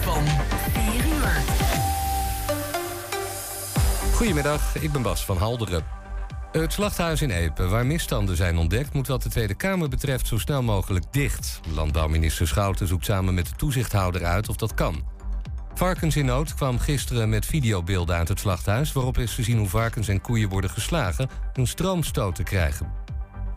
van 4 uur. Goedemiddag, ik ben Bas van Halderen. Het slachthuis in Epen, waar misstanden zijn ontdekt... moet wat de Tweede Kamer betreft zo snel mogelijk dicht. Landbouwminister Schouten zoekt samen met de toezichthouder uit of dat kan. Varkens in Nood kwam gisteren met videobeelden uit het slachthuis... waarop is te zien hoe varkens en koeien worden geslagen... een stroomstoot te krijgen.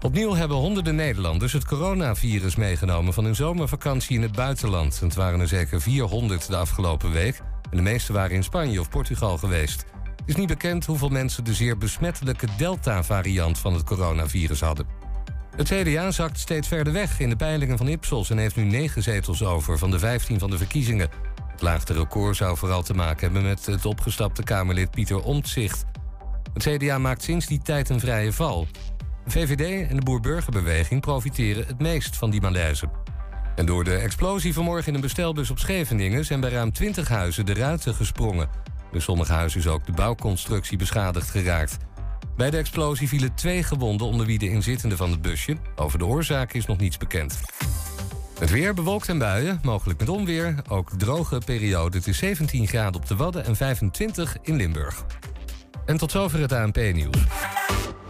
Opnieuw hebben honderden Nederlanders het coronavirus meegenomen... van hun zomervakantie in het buitenland. Het waren er zeker 400 de afgelopen week... en de meeste waren in Spanje of Portugal geweest. Het is niet bekend hoeveel mensen de zeer besmettelijke Delta-variant van het coronavirus hadden. Het CDA zakt steeds verder weg in de peilingen van Ipsos... en heeft nu negen zetels over van de 15 van de verkiezingen. Het laagste record zou vooral te maken hebben met het opgestapte Kamerlid Pieter Omtzigt. Het CDA maakt sinds die tijd een vrije val. VVD en de Boer-Burgerbeweging profiteren het meest van die malaise. En door de explosie vanmorgen in een bestelbus op Scheveningen... zijn bij ruim 20 huizen de ruiten gesprongen. Bij sommige huizen is ook de bouwconstructie beschadigd geraakt. Bij de explosie vielen twee gewonden onder wie de inzittende van het busje. Over de oorzaak is nog niets bekend. Het weer bewolkt en buien, mogelijk met onweer. Ook droge periode. Het is 17 graden op de Wadden en 25 in Limburg. En tot zover het ANP-nieuws.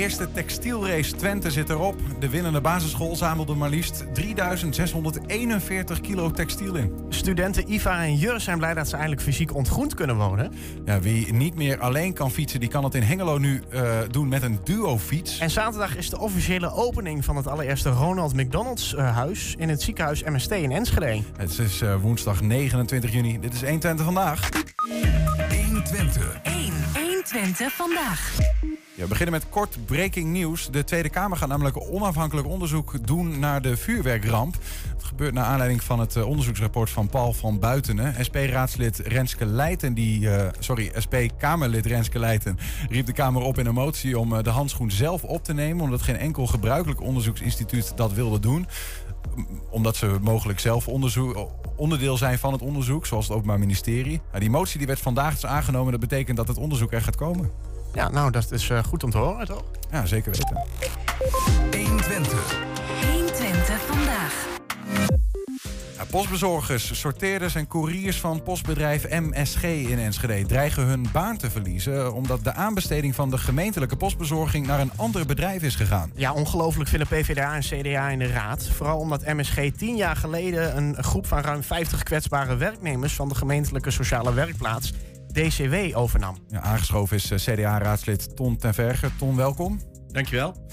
Eerste textielrace Twente zit erop. De winnende basisschool zamelde maar liefst 3641 kilo textiel in. Studenten Iva en Jur zijn blij dat ze eindelijk fysiek ontgroend kunnen wonen. Ja, wie niet meer alleen kan fietsen, die kan het in Hengelo nu uh, doen met een duo-fiets. En zaterdag is de officiële opening van het allereerste Ronald McDonald's uh, huis in het ziekenhuis MST in Enschede. Het is uh, woensdag 29 juni. Dit is 120 vandaag. 120. 1. 120 vandaag. Ja, we beginnen met kort breaking nieuws. De Tweede Kamer gaat namelijk onafhankelijk onderzoek doen naar de vuurwerkramp. Het gebeurt naar aanleiding van het onderzoeksrapport van Paul van Buitenen. SP-raadslid Renske Leijten, die, uh, sorry, SP-Kamerlid Renske Leijten riep de Kamer op in een motie om de handschoen zelf op te nemen, omdat geen enkel gebruikelijk onderzoeksinstituut dat wilde doen omdat ze mogelijk zelf onderdeel zijn van het onderzoek, zoals het Openbaar Ministerie. Nou, die motie die werd vandaag dus aangenomen. Dat betekent dat het onderzoek er gaat komen. Ja, nou, dat is uh, goed om te horen, toch? Ja, zeker weten. 120. 120 vandaag. Postbezorgers, sorteerders en couriers van postbedrijf MSG in Enschede dreigen hun baan te verliezen omdat de aanbesteding van de gemeentelijke postbezorging naar een ander bedrijf is gegaan. Ja, ongelooflijk vinden PvdA en CDA in de raad. Vooral omdat MSG tien jaar geleden een groep van ruim 50 kwetsbare werknemers van de gemeentelijke sociale werkplaats DCW overnam. Ja, aangeschoven is eh, CDA-raadslid Ton ten Verger. Ton, welkom. Dankjewel.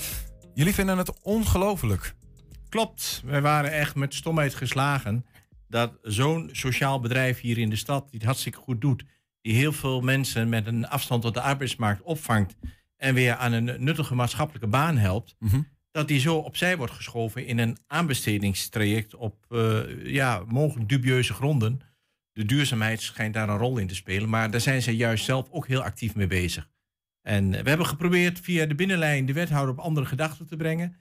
Jullie vinden het ongelooflijk. Klopt. Wij waren echt met stomheid geslagen dat zo'n sociaal bedrijf hier in de stad, die het hartstikke goed doet, die heel veel mensen met een afstand tot de arbeidsmarkt opvangt en weer aan een nuttige maatschappelijke baan helpt, Mhm. dat die zo opzij wordt geschoven in een aanbestedingstraject op eh, ja, mogelijk dubieuze gronden. De duurzaamheid schijnt daar een rol in te spelen, maar daar zijn ze juist zelf ook heel actief mee bezig. En we hebben geprobeerd via de binnenlijn de wethouder op andere gedachten te brengen.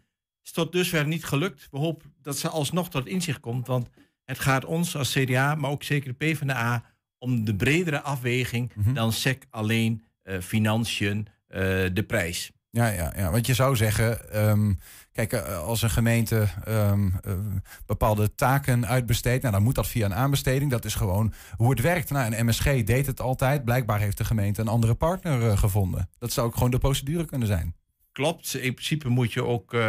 Is tot dusver niet gelukt. We hopen dat ze alsnog tot inzicht komt, want het gaat ons als CDA, maar ook zeker de PvdA, om de bredere afweging dan SEC alleen, eh, financiën, eh, de prijs. Ja, ja, ja, want je zou zeggen, ehm, kijk, eh, als een gemeente ehm, eh, bepaalde taken uitbesteedt, nou, dan moet dat via een aanbesteding. Dat is gewoon hoe het werkt. Nou, en MSG deed het altijd. Blijkbaar heeft de gemeente een andere partner gevonden. Dat zou ook gewoon de procedure kunnen zijn. Klopt. In principe moet je ook eh,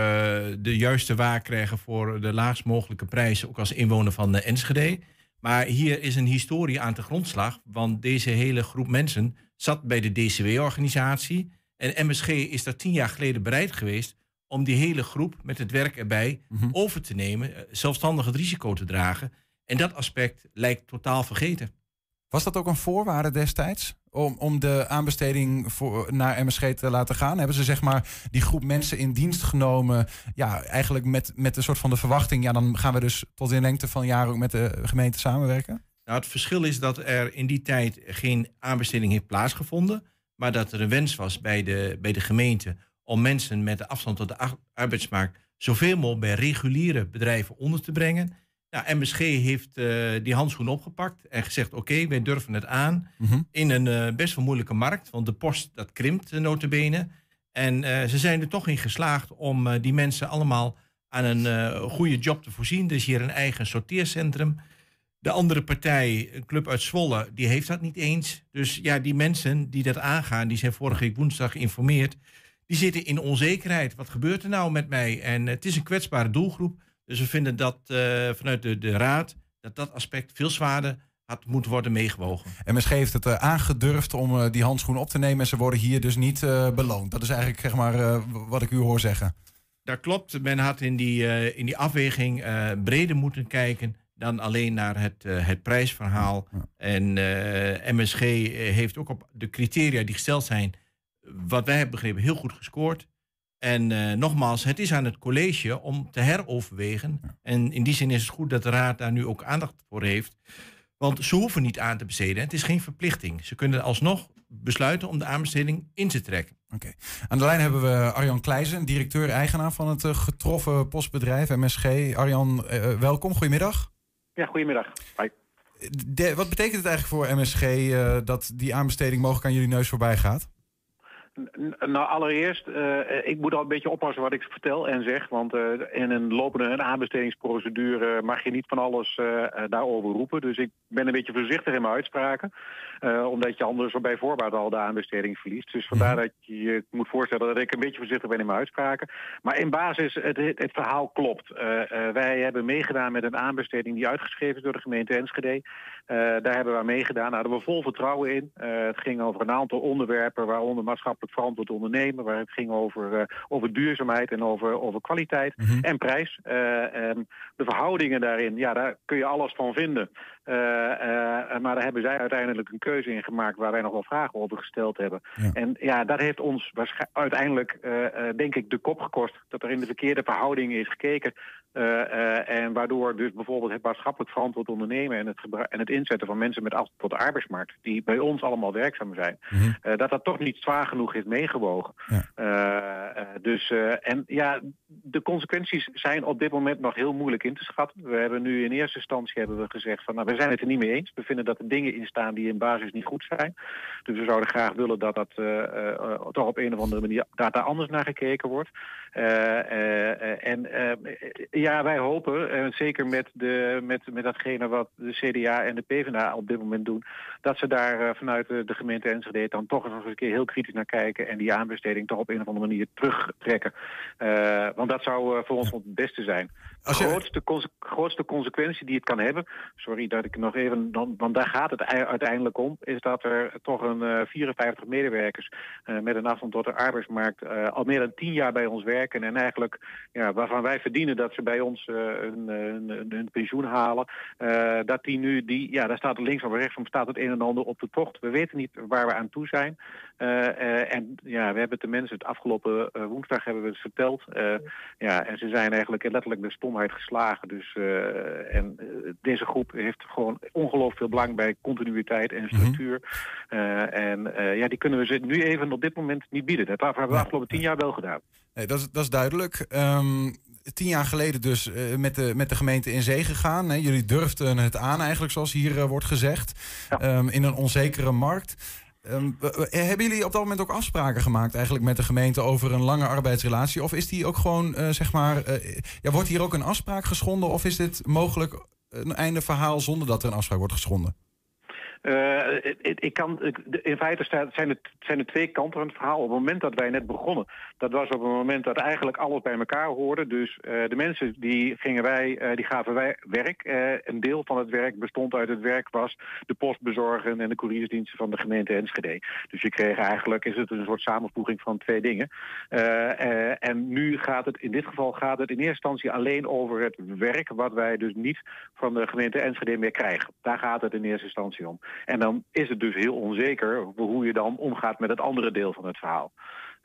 de juiste waar krijgen voor de laagst mogelijke prijs, ook als inwoner van de Enschede. Maar hier is een historie aan de grondslag, want deze hele groep mensen zat bij de DCW-organisatie. En MSG is daar tien jaar geleden bereid geweest om die hele groep met het werk erbij over te nemen, eh, zelfstandig het risico te dragen. En dat aspect lijkt totaal vergeten. Was dat ook een voorwaarde destijds? Om, om de aanbesteding voor, naar MSG te laten gaan? Hebben ze zeg maar die groep mensen in dienst genomen? Ja, eigenlijk met, met een soort van de verwachting, ja, dan gaan we dus tot in lengte van jaren ook met de gemeente samenwerken? Nou, het verschil is dat er in die tijd geen aanbesteding heeft plaatsgevonden, maar dat er een wens was bij de, bij de gemeente om mensen met de afstand tot de arbeidsmarkt zoveel mogelijk bij reguliere bedrijven onder te brengen. Nou, MSG heeft uh, die handschoen opgepakt en gezegd: Oké, wij durven het aan. Mhm. In een uh, best wel moeilijke markt, want de post dat krimpt uh, notabene. En ze zijn er toch in geslaagd om die mensen allemaal aan een goede job te voorzien. Dus hier een eigen sorteercentrum. De andere partij, een club uit Zwolle, die heeft dat niet eens. Dus ja, die mensen die dat aangaan, die zijn vorige week woensdag geïnformeerd. Die zitten in onzekerheid. Wat gebeurt er nou met mij? En het is een kwetsbare doelgroep. Dus we vinden dat uh, vanuit de, de Raad dat dat aspect veel zwaarder had moeten worden meegewogen. MSG heeft het uh, aangedurfd om uh, die handschoen op te nemen en ze worden hier dus niet beloond. Dat is eigenlijk zeg maar, wat ik u hoor zeggen. Dat klopt. Men had in die, in die afweging breder moeten kijken dan alleen naar het, het prijsverhaal. Ja. En MSG heeft ook op de criteria die gesteld zijn, wat wij hebben begrepen, heel goed gescoord. En uh, nogmaals, het is aan het college om te heroverwegen. En in die zin is het goed dat de raad daar nu ook aandacht voor heeft. Want ze hoeven niet aan te besteden. Het is geen verplichting. Ze kunnen alsnog besluiten om de aanbesteding in te trekken. Oké. Aan de lijn hebben we Arjan Kleijzen, directeur-eigenaar van het uh, getroffen postbedrijf MSG. Arjan, uh, welkom. Goedemiddag. Ja, goedemiddag. Hi. De, wat betekent het eigenlijk voor MSG dat die aanbesteding mogelijk aan jullie neus voorbij gaat? Nou, allereerst, uh, ik moet al een beetje oppassen wat ik vertel en zeg. Want uh, in een lopende aanbestedingsprocedure mag je niet van alles uh, daarover roepen. Dus ik ben een beetje voorzichtig in mijn uitspraken. omdat je anders bij voorbaat al de aanbesteding verliest. Dus vandaar dat je je moet voorstellen dat ik een beetje voorzichtig ben in mijn uitspraken. Maar in basis, het, het verhaal klopt. wij hebben meegedaan met een aanbesteding die uitgeschreven is door de gemeente Enschede. daar hebben we aan meegedaan. Daar hadden we vol vertrouwen in. het ging over een aantal onderwerpen, waaronder maatschappelijk verantwoord ondernemen, waar het ging over, uh, over duurzaamheid en over, over kwaliteit mm -hmm. en prijs. Uh, de verhoudingen daarin, ja, daar kun je alles van vinden. Uh, maar daar hebben zij uiteindelijk een keuze in gemaakt waar wij nog wel vragen over gesteld hebben. Ja. En ja, dat heeft ons uiteindelijk, denk ik, de kop gekost. Dat er in de verkeerde verhoudingen is gekeken. en waardoor dus bijvoorbeeld het maatschappelijk verantwoord ondernemen en het, en het inzetten van mensen met afstand tot de arbeidsmarkt, die bij ons allemaal werkzaam zijn, mm -hmm. dat dat toch niet zwaar genoeg is meegewogen. Ja. Uh, dus, uh, en ja, de consequenties zijn op dit moment nog heel moeilijk in te schatten. We hebben nu in eerste instantie hebben we gezegd van, nou, we zijn het er niet mee eens. We vinden dat er dingen in staan die in basis niet goed zijn. Dus we zouden graag willen dat dat uh, toch op een of andere manier dat daar anders naar gekeken wordt. En ja, wij hopen, zeker met, de, met, met datgene wat de CDA en de PvdA op dit moment doen, dat ze daar vanuit de, gemeente Enschede dan toch eens een keer heel kritisch naar kijken en die aanbesteding toch op een of andere manier terugtrekken. Want dat zou voor ons het beste zijn. De je... grootste, conse grootste consequentie die het kan hebben, sorry dat ik nog even, dan, want daar gaat het uiteindelijk om, is dat er toch een uh, 54 medewerkers met een afstand tot de arbeidsmarkt al meer dan 10 jaar bij ons werken en eigenlijk ja, waarvan wij verdienen dat ze bij ons een, een, een, pensioen halen, dat die nu, die, ja, daar staat er links of rechts van staat het een en ander op de tocht. We weten niet waar we aan toe zijn. En ja, we hebben de mensen het afgelopen woensdag hebben we het verteld. Ja, en ze zijn eigenlijk letterlijk de stomheid geslagen. Dus, en deze groep heeft gewoon ongelooflijk veel belang bij continuïteit en structuur. Mm -hmm. en ja, die kunnen we ze nu even op dit moment niet bieden. Dat hebben we de afgelopen tien jaar wel gedaan. Nee, dat, is, dat is duidelijk. Um, tien jaar geleden dus met, de, met de gemeente in zee gegaan. Hè? Jullie durfden het aan eigenlijk, zoals hier wordt gezegd. Ja. Um, in een onzekere markt. Um, hebben jullie op dat moment ook afspraken gemaakt eigenlijk met de gemeente over een lange arbeidsrelatie? Of is die ook gewoon, uh, zeg maar, ja, wordt hier ook een afspraak geschonden? Of is dit mogelijk een einde verhaal zonder dat er een afspraak wordt geschonden? Uh, ik, kan, in feite zijn, het, zijn er twee kanten van het verhaal. Op het moment dat wij net begonnen, dat was op het moment dat eigenlijk alles bij elkaar hoorde. Dus uh, de mensen die gingen wij, uh, die gaven wij werk. een deel van het werk bestond uit het werk was de postbezorgen en de couriersdiensten van de gemeente Enschede. Dus je kreeg eigenlijk, is het een soort samenvoeging van twee dingen. en nu gaat het, in dit geval gaat het in eerste instantie alleen over het werk wat wij dus niet van de gemeente Enschede meer krijgen. Daar gaat het in eerste instantie om. En dan is het dus heel onzeker hoe je dan omgaat met het andere deel van het verhaal.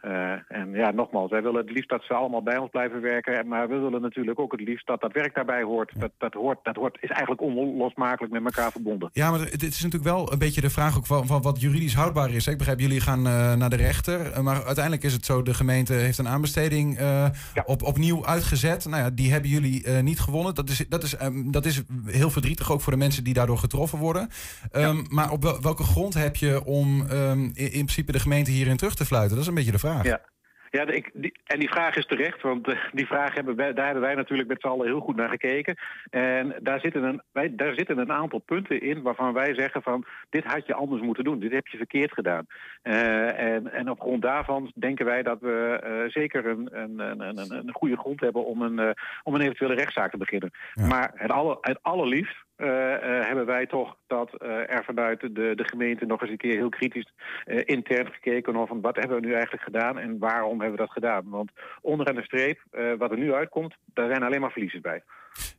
Uh, en ja, nogmaals, wij willen het liefst dat ze allemaal bij ons blijven werken. Maar we willen natuurlijk ook het liefst dat dat werk daarbij hoort. Dat, dat, hoort, dat hoort, is eigenlijk onlosmakelijk met elkaar verbonden. Ja, maar het is natuurlijk wel een beetje de vraag ook van, van wat juridisch houdbaar is. Ik begrijp, jullie gaan uh, naar de rechter. Maar uiteindelijk is het zo, de gemeente heeft een aanbesteding uh, ja. op, opnieuw uitgezet. Nou ja, die hebben jullie niet gewonnen. Dat is, dat, is, um, dat is heel verdrietig ook voor de mensen die daardoor getroffen worden. Um, ja. Maar op welke grond heb je om um, in, in principe de gemeente hierin terug te fluiten? Dat is een beetje de vraag. Ja, ja ik, die, en die vraag is terecht, want uh, die vraag hebben wij, daar hebben wij natuurlijk met z'n allen heel goed naar gekeken. En daar zitten, een, wij, daar zitten een aantal punten in waarvan wij zeggen van dit had je anders moeten doen, dit heb je verkeerd gedaan. Uh, en, en op grond daarvan denken wij dat we uh, zeker een, een, een, een, een goede grond hebben om een, om een eventuele rechtszaak te beginnen. Ja. Maar het, aller, het allerliefst hebben wij toch dat uh, er vanuit de, de gemeente nog eens een keer heel kritisch intern gekeken van wat hebben we nu eigenlijk gedaan en waarom hebben we dat gedaan. Want onderaan de streep, wat er nu uitkomt, daar zijn alleen maar verliezers bij.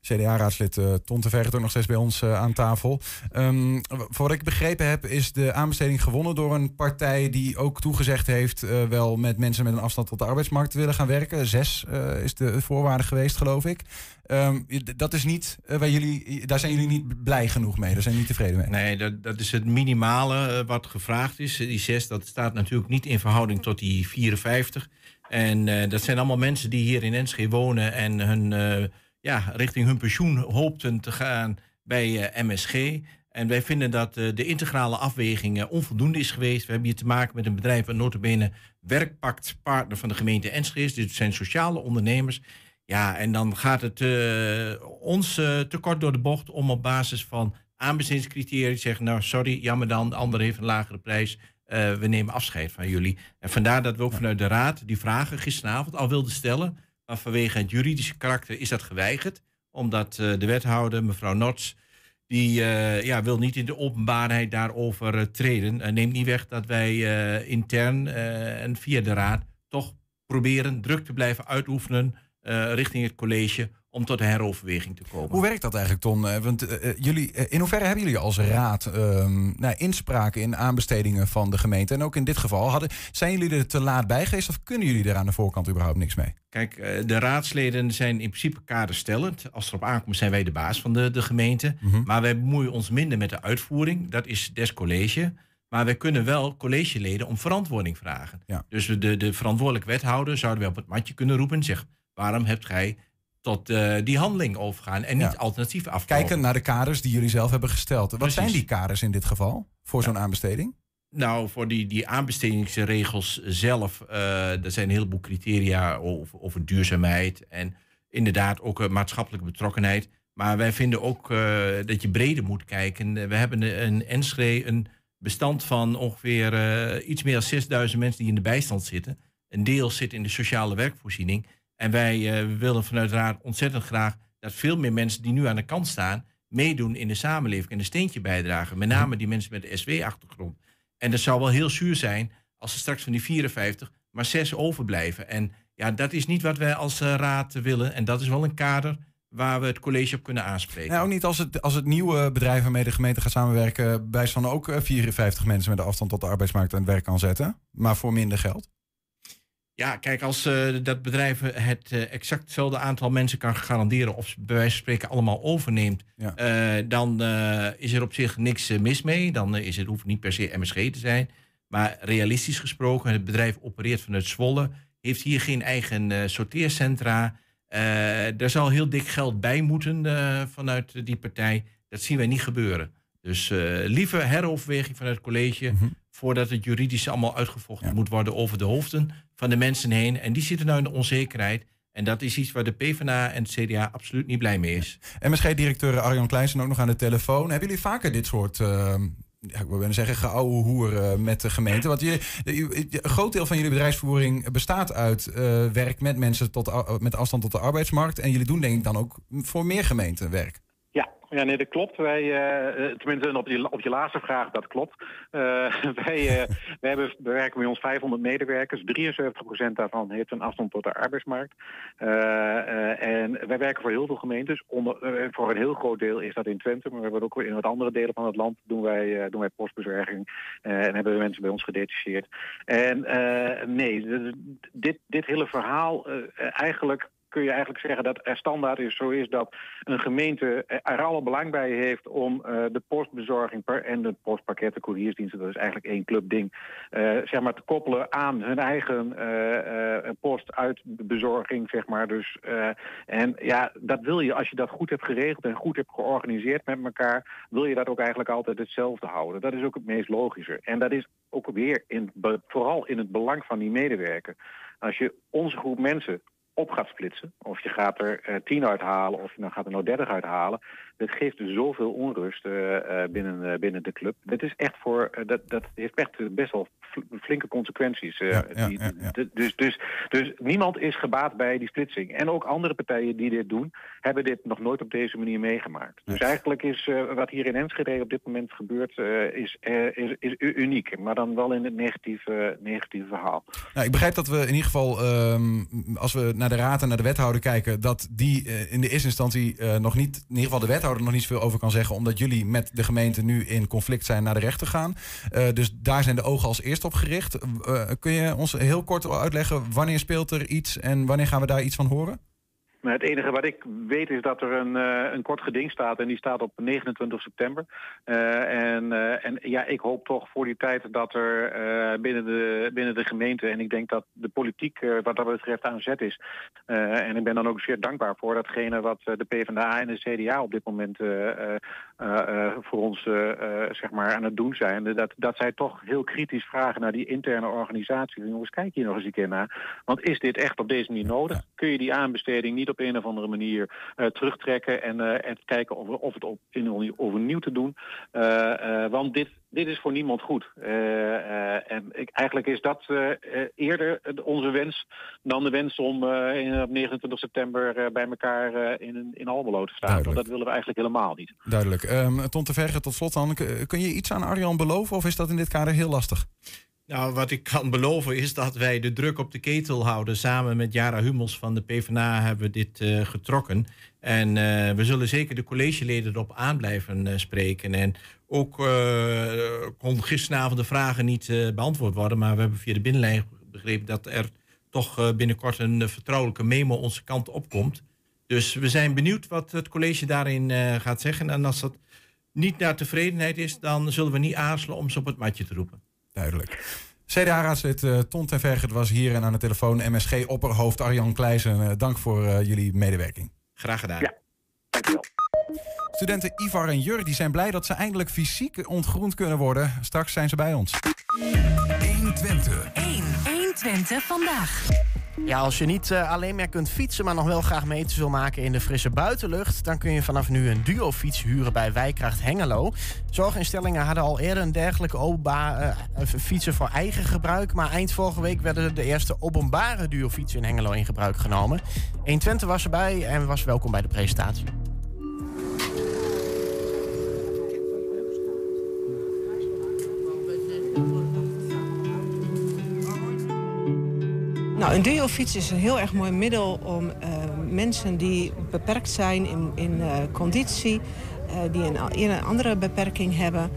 CDA-raadslid uh, Ton de Verret ook nog steeds bij ons uh, aan tafel. Um, voor wat ik begrepen heb, is de aanbesteding gewonnen door een partij die ook toegezegd heeft uh, wel met mensen met een afstand tot de arbeidsmarkt te willen gaan werken. Zes is de voorwaarde geweest, geloof ik. Um, dat is niet waar jullie, daar zijn jullie niet blij genoeg mee, daar zijn jullie niet tevreden mee. Nee, dat, dat is het minimale wat gevraagd is. Die zes, dat staat natuurlijk niet in verhouding tot die 54. En dat zijn allemaal mensen die hier in Enschede wonen en hun ja, richting hun pensioen hoopten te gaan bij uh, MSG. En wij vinden dat uh, de integrale afweging uh, onvoldoende is geweest. We hebben hier te maken met een bedrijf, een notabene werkpaktpartner van de gemeente Enschede. Dit zijn sociale ondernemers. Ja, en dan gaat het ons te kort door de bocht om op basis van aanbestedingscriteria te zeggen... nou, sorry, jammer dan, de ander heeft een lagere prijs. we nemen afscheid van jullie. En vandaar dat we ook vanuit de raad die vragen gisteravond al wilden stellen... Maar vanwege het juridische karakter is dat geweigerd. Omdat uh, de wethouder, mevrouw Nots, die uh, ja, wil niet in de openbaarheid daarover uh, treden. neemt niet weg dat wij intern en via de raad toch proberen druk te blijven uitoefenen richting het college om tot een heroverweging te komen. Hoe werkt dat eigenlijk, Ton? Want uh, jullie, in hoeverre hebben jullie als raad um, nou, inspraak in aanbestedingen van de gemeente? En ook in dit geval, hadden, zijn jullie er te laat bij geweest of kunnen jullie er aan de voorkant überhaupt niks mee? Kijk, uh, de raadsleden zijn in principe kaderstellend. Als het erop aankomt, zijn wij de baas van de, de gemeente. Mm -hmm. Maar wij bemoeien ons minder met de uitvoering. Dat is des college. Maar wij kunnen wel collegeleden om verantwoording vragen. Ja. Dus de, de verantwoordelijk wethouder zouden we op het matje kunnen roepen en zeggen: waarom hebt gij tot uh, die handeling overgaan en niet ja. alternatief afkomen. Kijken naar de kaders die jullie zelf hebben gesteld. Wat Precies. zijn die kaders in dit geval voor ja. zo'n aanbesteding? Nou, voor die, die aanbestedingsregels zelf, uh, er zijn een heleboel criteria over, over duurzaamheid en inderdaad ook uh, maatschappelijke betrokkenheid. Maar wij vinden ook dat je breder moet kijken. We hebben een, een Enschede, een bestand van ongeveer iets meer dan 6000 mensen die in de bijstand zitten. Een deel zit in de sociale werkvoorziening. En wij uh, willen vanuit Raad ontzettend graag dat veel meer mensen die nu aan de kant staan, meedoen in de samenleving en een steentje bijdragen. Met name die mensen met de SW-achtergrond. En dat zou wel heel zuur zijn als er straks van die 54 maar zes overblijven. En ja, dat is niet wat wij als uh, Raad willen. En dat is wel een kader waar we het college op kunnen aanspreken. Nou, ook niet als het, als het nieuwe bedrijf waarmee de gemeente gaat samenwerken... bij van ook 54 mensen met de afstand tot de arbeidsmarkt aan het werk kan zetten. Maar voor minder geld. Ja, kijk, als uh, dat bedrijf het uh, exact hetzelfde aantal mensen kan garanderen, of bij wijze van spreken allemaal overneemt, ja. uh, dan is er op zich niks mis mee. Dan is het, hoeft niet per se MSG te zijn. Maar realistisch gesproken, het bedrijf opereert vanuit Zwolle, heeft hier geen eigen sorteercentra. er zal heel dik geld bij moeten vanuit die partij. Dat zien wij niet gebeuren. Dus liever heroverweging vanuit het college. Mm -hmm voordat het juridisch allemaal uitgevochten ja. moet worden over de hoofden van de mensen heen. En die zitten nou in de onzekerheid. En dat is iets waar de PvdA en het CDA absoluut niet blij mee is. Ja. MSG-directeur Arjan Kleinsen ook nog aan de telefoon. Hebben jullie vaker dit soort... Uh, ja, ik wil zeggen, geouwe hoer uh, met de gemeente. Want je, een groot deel van jullie bedrijfsvoering bestaat uit uh, werk met mensen tot, met afstand tot de arbeidsmarkt. En jullie doen denk ik dan ook voor meer gemeenten werk. Ja, nee, dat klopt. Wij, uh, tenminste op je, op je laatste vraag, dat klopt. Uh, wij, wij, hebben, we werken bij ons 500 medewerkers. 73% daarvan heeft een afstand tot de arbeidsmarkt. en wij werken voor heel veel gemeentes. Onder, voor een heel groot deel is dat in Twente, maar we hebben ook in wat andere delen van het land doen wij, doen wij postbezorging. en hebben we mensen bij ons gedetacheerd. En nee, dit, dit hele verhaal eigenlijk kun je eigenlijk zeggen dat er standaard is zo is dat een gemeente er alle belang bij heeft om uh, de postbezorging en de postpakketten, couriersdiensten, dat is eigenlijk één clubding, uh, zeg maar te koppelen aan hun eigen uh, postuitbezorging, zeg maar. Dus, en ja, dat wil je, als je dat goed hebt geregeld en goed hebt georganiseerd met elkaar, wil je dat ook eigenlijk altijd hetzelfde houden. Dat is ook het meest logische. En dat is ook weer in, vooral in het belang van die medewerker. Als je onze groep mensen op gaat splitsen. Of je gaat er uh, tien uithalen of je dan gaat er nou dertig uithalen. Dat geeft dus zoveel onrust uh, binnen, binnen de club. Dat is echt voor, dat, dat heeft echt best wel flinke consequenties. Ja, ja, die, ja, dus, dus, dus niemand is gebaat bij die splitsing. En ook andere partijen die dit doen, hebben dit nog nooit op deze manier meegemaakt. Dus eigenlijk is wat hier in Enschede op dit moment gebeurt, is, is, is uniek. Maar dan wel in het negatieve, negatieve verhaal. Nou, ik begrijp dat we in ieder geval, um, als we naar de raad en naar de wethouder kijken, dat die in de eerste instantie nog niet, in ieder geval de wethouder nog niet zoveel over kan zeggen, omdat jullie met de gemeente nu in conflict zijn naar de rechter gaan. Dus daar zijn de ogen als eerst op gericht. kun je ons heel kort uitleggen wanneer speelt er iets en wanneer gaan we daar iets van horen? Het enige wat ik weet is dat er een, uh, een kort geding staat en die staat op 29 september. Uh, en, uh, en ja, ik hoop toch voor die tijd dat er binnen, de, binnen de gemeente, en ik denk dat de politiek wat dat betreft aan zet is. en ik ben dan ook zeer dankbaar voor datgene wat de PvdA en de CDA op dit moment voor ons zeg maar aan het doen zijn. Dat, dat zij toch heel kritisch vragen naar die interne organisatie. Jongens, kijk hier nog eens een keer naar. Want is dit echt op deze manier nodig? Kun je die aanbesteding niet op een of andere manier uh, terugtrekken en, uh, en kijken of, of het op, in, overnieuw te doen. Uh, want dit, dit is voor niemand goed. en ik, eigenlijk is dat eerder onze wens dan de wens om in, op 29 september bij elkaar in, in Almelo te staan. Want dat willen we eigenlijk helemaal niet. Duidelijk. Um, Ton te Verge, tot slot dan. Kun je iets aan Arjan beloven of is dat in dit kader heel lastig? Nou, wat ik kan beloven is dat wij de druk op de ketel houden. Samen met Jara Hummels van de PvdA hebben we dit uh, getrokken. En uh, we zullen zeker de collegeleden erop aan blijven uh, spreken. En ook kon gisteravond de vragen niet beantwoord worden. Maar we hebben via de binnenlijn begrepen dat er toch binnenkort een vertrouwelijke memo onze kant opkomt. Dus we zijn benieuwd wat het college daarin gaat zeggen. En als dat niet naar tevredenheid is, dan zullen we niet aarzelen om ze op het matje te roepen. Duidelijk. CDA-raadslid uh, Ton ten Vergert was hier en aan de telefoon MSG-opperhoofd Arjan Kleijsen. Uh, dank voor uh, jullie medewerking. Graag gedaan. Ja, dankjewel. Studenten Ivar en Jur die zijn blij dat ze eindelijk fysiek ontgroend kunnen worden. Straks zijn ze bij ons. 120. 1, 120 vandaag. Ja, als je niet uh, alleen maar kunt fietsen, maar nog wel graag meters wil maken in de frisse buitenlucht, dan kun je vanaf nu een duo-fiets huren bij Wijkracht Hengelo. Zorginstellingen hadden al eerder een dergelijke openbare uh, fietsen voor eigen gebruik, maar eind vorige week werden de eerste openbare duo-fietsen in Hengelo in gebruik genomen. 120 was erbij en was welkom bij de presentatie. Nou, een duofiets is een heel erg mooi middel om uh, mensen die beperkt zijn in, in uh, conditie, uh, die een, een, andere beperking hebben,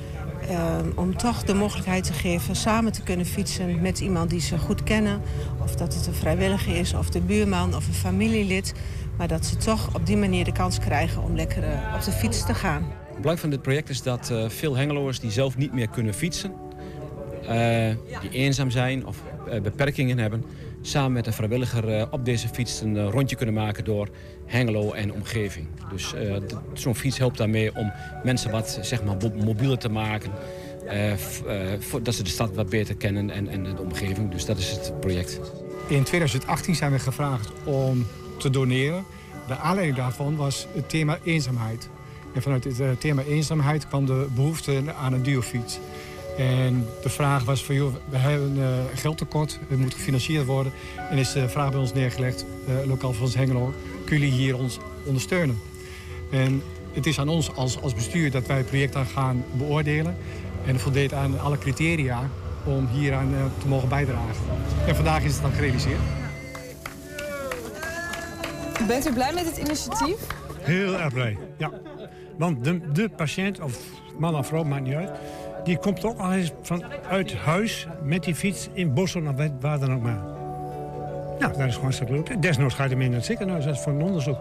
om toch de mogelijkheid te geven samen te kunnen fietsen met iemand die ze goed kennen. Of dat het een vrijwilliger is, of de buurman, of een familielid. Maar dat ze toch op die manier de kans krijgen om lekker op de fiets te gaan. Het belang van dit project is dat veel Hengeloers die zelf niet meer kunnen fietsen, die eenzaam zijn of beperkingen hebben, samen met een vrijwilliger uh, op deze fiets een uh, rondje kunnen maken door Hengelo en omgeving. Dus uh, zo'n fiets helpt daarmee om mensen wat zeg maar, mobieler te maken. dat ze de stad wat beter kennen en, en de omgeving. Dus dat is het project. In 2018 zijn we gevraagd om te doneren. De aanleiding daarvan was het thema eenzaamheid. En vanuit het thema eenzaamheid kwam de behoefte aan een duofiets. En de vraag was van, joh, we hebben uh, geldtekort, het moet gefinancierd worden. En is de vraag bij ons neergelegd, uh, lokaal van ons Hengelo, kunnen jullie hier ons ondersteunen? En het is aan ons als, als bestuur dat wij het project dan gaan beoordelen. En het voldeed aan alle criteria om hieraan uh, te mogen bijdragen. En vandaag is het dan gerealiseerd. Bent u blij met het initiatief? Heel erg blij, ja. Want de, de patiënt, of man of vrouw, maakt niet uit... die komt ook al eens vanuit huis met die fiets in Bossel of waar dan ook maar. Nou, dat is gewoon stuk leuk. Desnoods ga je ermee naar het ziekenhuis, dat is voor een onderzoek.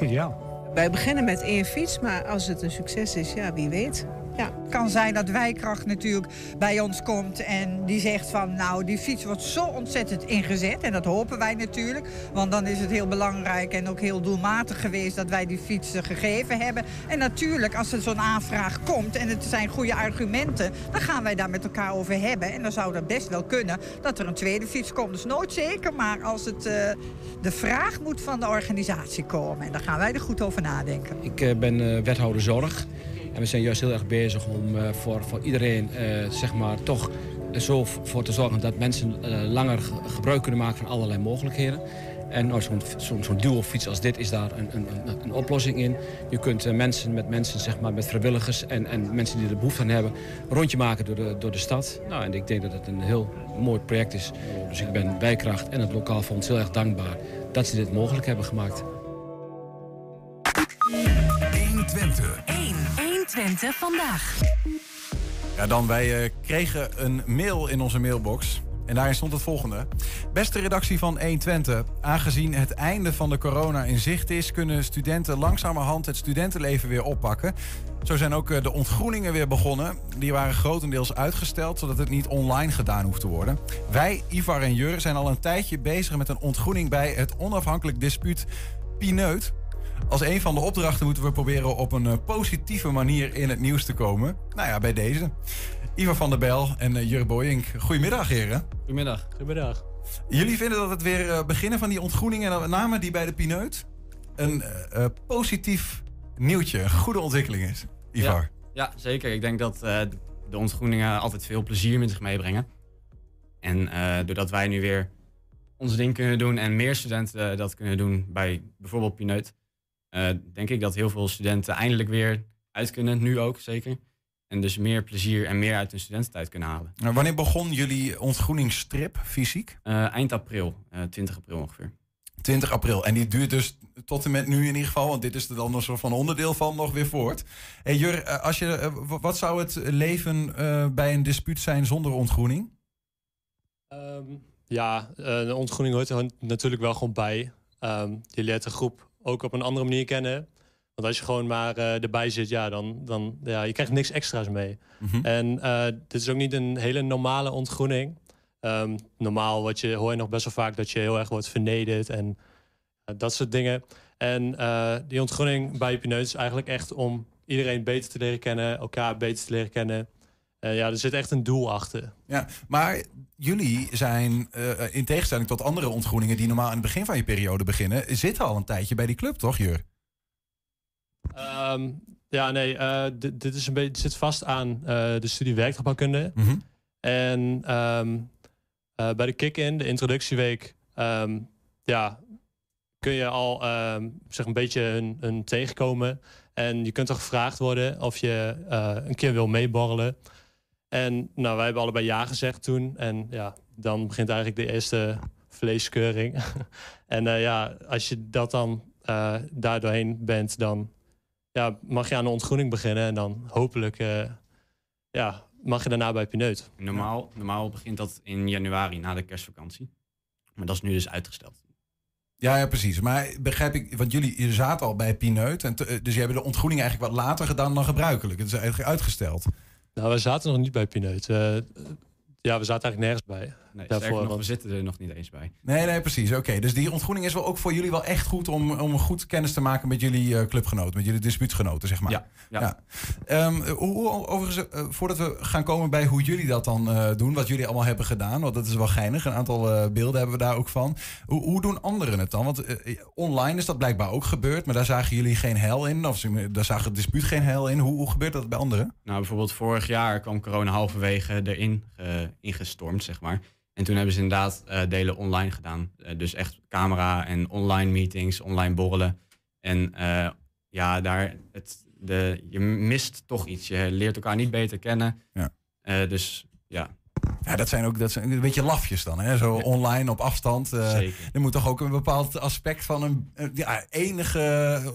Ideaal. Wij beginnen met één fiets, maar als het een succes is, ja, wie weet. Ja, het kan zijn dat Wijkracht natuurlijk bij ons komt en die zegt van nou die fiets wordt zo ontzettend ingezet en dat hopen wij natuurlijk. Want dan is het heel belangrijk en ook heel doelmatig geweest dat wij die fiets gegeven hebben. En natuurlijk als er zo'n aanvraag komt en het zijn goede argumenten, dan gaan wij daar met elkaar over hebben. En dan zou dat best wel kunnen dat er een tweede fiets komt. Dus nooit zeker, maar als het uh, de vraag moet van de organisatie komen. En daar gaan wij er goed over nadenken. Ik uh, ben uh, wethouder zorg. En we zijn juist heel erg bezig om uh, voor, voor iedereen uh, zeg maar, toch zo voor te zorgen dat mensen uh, langer gebruik kunnen maken van allerlei mogelijkheden. En nou, zo'n zo zo duo-fiets als dit is daar een, een, een oplossing in. Je kunt mensen met mensen, zeg maar, met vrijwilligers en, en mensen die er behoefte aan hebben, een rondje maken door de, door de stad. Nou, en ik denk dat het een heel mooi project is. Dus ik ben Wijkracht en het Lokaal Fonds heel erg dankbaar dat ze dit mogelijk hebben gemaakt. 120. 1. 120 vandaag. Ja, dan wij uh, kregen een mail in onze mailbox. En daarin stond het volgende. Beste redactie van 120. Aangezien het einde van de corona in zicht is... kunnen studenten langzamerhand het studentenleven weer oppakken. Zo zijn ook uh, de ontgroeningen weer begonnen. Die waren grotendeels uitgesteld... zodat het niet online gedaan hoeft te worden. Wij, Ivar en Jur, zijn al een tijdje bezig met een ontgroening... bij het onafhankelijk dispuut Pineut... Als een van de opdrachten moeten we proberen op een uh, positieve manier in het nieuws te komen. Nou ja, bij deze. Ivar van der Bel en uh, Jurre Boyink. Goedemiddag, heren. Goedemiddag. Goedemiddag. Jullie vinden dat het weer uh, beginnen van die ontgroeningen, en met name die bij de Pineut, een positief nieuwtje, een goede ontwikkeling is. Ivar. Ja, ja zeker. Ik denk dat de ontgroeningen altijd veel plezier met zich meebrengen. En doordat wij nu weer ons ding kunnen doen en meer studenten dat kunnen doen bij bijvoorbeeld Pineut, uh, denk ik dat heel veel studenten eindelijk weer uit kunnen, nu ook zeker. En dus meer plezier en meer uit hun studententijd kunnen halen. Nou, wanneer begon jullie ontgroeningstrip fysiek? Uh, eind april, uh, 20 april ongeveer. 20 april. En die duurt dus tot en met nu in ieder geval, want dit is er dan een soort van onderdeel van, nog weer voort. Hey Jur, als je, wat zou het leven bij een dispuut zijn zonder ontgroening? Um, ja, de ontgroening hoort er natuurlijk wel gewoon bij. Um, je leert de groep ook op een andere manier kennen. Want als je gewoon maar uh, erbij zit, ja, dan, dan ja, je krijgt niks extra's mee. Mm -hmm. En uh, dit is ook niet een hele normale ontgroening. Um, normaal wat je, hoor je nog best wel vaak dat je heel erg wordt vernederd en uh, dat soort dingen. En die ontgroening bij Pineut is eigenlijk echt om iedereen beter te leren kennen, elkaar beter te leren kennen. Uh, ja, er zit echt een doel achter. Ja, maar jullie zijn, uh, in tegenstelling tot andere ontgroeningen die normaal aan het begin van je periode beginnen, zitten al een tijdje bij die club, toch, Jur? Um, ja, nee, uh, dit, dit is een beetje, zit vast aan de studie werktuigbouwkunde. Mm -hmm. En um, bij de kick-in, de introductieweek, um, ja, kun je al zeg een beetje hun, hun, tegenkomen. En je kunt er gevraagd worden of je een keer wil meeborrelen. En nou, wij hebben allebei ja gezegd toen. En ja, dan begint eigenlijk de eerste vleeskeuring. en uh, ja, als je dat dan uh, daar doorheen bent, dan ja, mag je aan de ontgroening beginnen. En dan hopelijk uh, ja, mag je daarna bij Pineut. Normaal, normaal begint dat in januari, na de kerstvakantie. Maar dat is nu dus uitgesteld. Ja, ja, precies. Maar begrijp ik, want jullie zaten al bij Pineut. En dus je hebben de ontgroening eigenlijk wat later gedaan dan gebruikelijk. Het is eigenlijk uitgesteld. Nou, we zaten nog niet bij Pineut. Uh, ja, we zaten eigenlijk nergens bij. Nee, daarvoor, nog, we zitten er nog niet eens bij. Nee, nee, precies. Oké, dus die ontgroening is wel ook voor jullie wel echt goed om, om goed kennis te maken met jullie uh, clubgenoten, met jullie dispuutgenoten, zeg maar. Ja. ja. ja. Um, hoe, overigens, uh, voordat we gaan komen bij hoe jullie dat dan uh, doen, wat jullie allemaal hebben gedaan, want dat is wel geinig. Een aantal beelden hebben we daar ook van. Hoe, hoe doen anderen het dan? Want online is dat blijkbaar ook gebeurd, maar daar zagen jullie geen hel in, of daar zagen het dispuut geen hel in. Hoe, hoe gebeurt dat bij anderen? Nou, bijvoorbeeld vorig jaar kwam corona halverwege erin ingestormd, zeg maar. En toen hebben ze inderdaad uh, delen online gedaan. Uh, dus echt camera en online meetings, online borrelen. En uh, ja, daar, het, de, je mist toch iets. Je leert elkaar niet beter kennen. Ja. Eh, dus ja, Ja, dat zijn ook dat zijn een beetje lafjes dan, hè? Zo online op afstand. eh, Zeker. er moet toch ook een bepaald aspect van een eh, ja, enige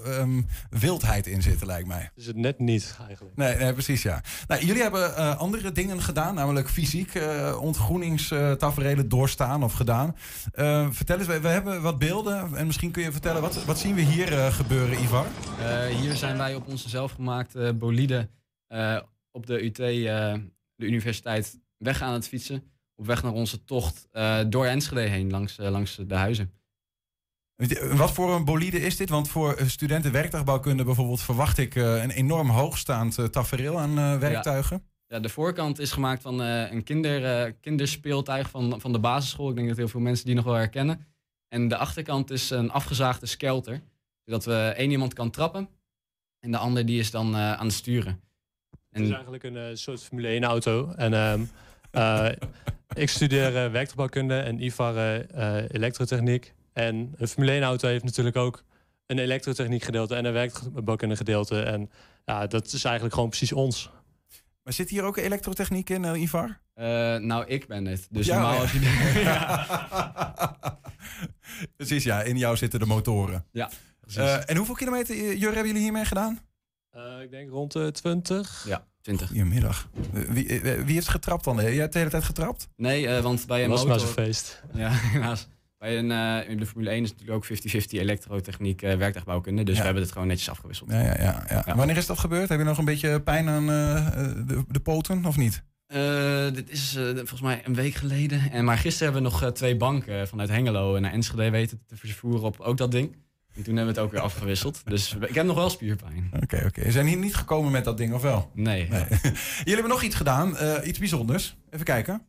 ehm, wildheid in zitten, lijkt mij. is het net niet eigenlijk. Nee, nee precies ja. Nou, jullie hebben eh, andere dingen gedaan, namelijk fysiek eh ontgroeningstaferelen doorstaan of gedaan. Vertel eens, we, we hebben wat beelden en misschien kun je vertellen, wat, wat zien we hier eh, gebeuren, Ivar? Eh, hier zijn wij op onze zelfgemaakte bolide eh, op de UT, eh, de universiteit, weg aan het fietsen. Op weg naar onze tocht eh, door Enschede heen, langs, eh, langs de huizen. Wat voor een bolide is dit? Want voor eh, studenten werktuigbouwkunde bijvoorbeeld verwacht ik eh, een enorm hoogstaand tafereel aan werktuigen. Ja, de voorkant is gemaakt van eh, een kinder, eh, kinderspeeltuig van, van de basisschool. Ik denk dat heel veel mensen die nog wel herkennen. En de achterkant is een afgezaagde skelter. Zodat we één iemand kan trappen. En de ander die is dan eh, aan het sturen. Het is eigenlijk een eh, soort Formule 1 auto. En ehm, eh, ik studeer uh, werktuigbouwkunde en Ivar eh, eh, elektrotechniek. En een Formule 1 auto heeft natuurlijk ook een elektrotechniek gedeelte en een werktuigbouwkunde gedeelte. En ja, dat is eigenlijk gewoon precies ons. Maar zit hier ook elektrotechniek in, eh, Ivar? Eh, nou, ik ben het. Dus Ja, normaal ja. als je... Precies, ja. In jou zitten de motoren. Ja. Eh, en hoeveel kilometer, eh, Jur, hebben jullie hiermee gedaan? Eh, ik denk rond de 20. Ja, 20. Goedemiddag. Eh, wie, eh, wie heeft getrapt dan? Jij hebt de hele tijd getrapt? Nee, eh, want bij een Was motor... maar zo'n feest. Ja, helaas. Bij een, eh, in de Formule 1 is het natuurlijk ook 50-50 elektrotechniek, eh werktuigbouwkunde. Dus Ja. we hebben het gewoon netjes afgewisseld. Ja, ja, ja, ja. Wanneer is dat gebeurd? Heb je nog een beetje pijn aan eh, de, de poten of niet? Eh, dit is eh, volgens mij een week geleden. En, maar gisteren hebben we nog eh, twee banken vanuit Hengelo naar Enschede weten te vervoeren op ook dat ding. En toen hebben we het ook weer afgewisseld. Dus ik heb nog wel spierpijn. Oké, oké. Ze zijn hier niet gekomen met dat ding, of wel? Nee. Jullie hebben nog iets gedaan, eh, iets bijzonders. Even kijken.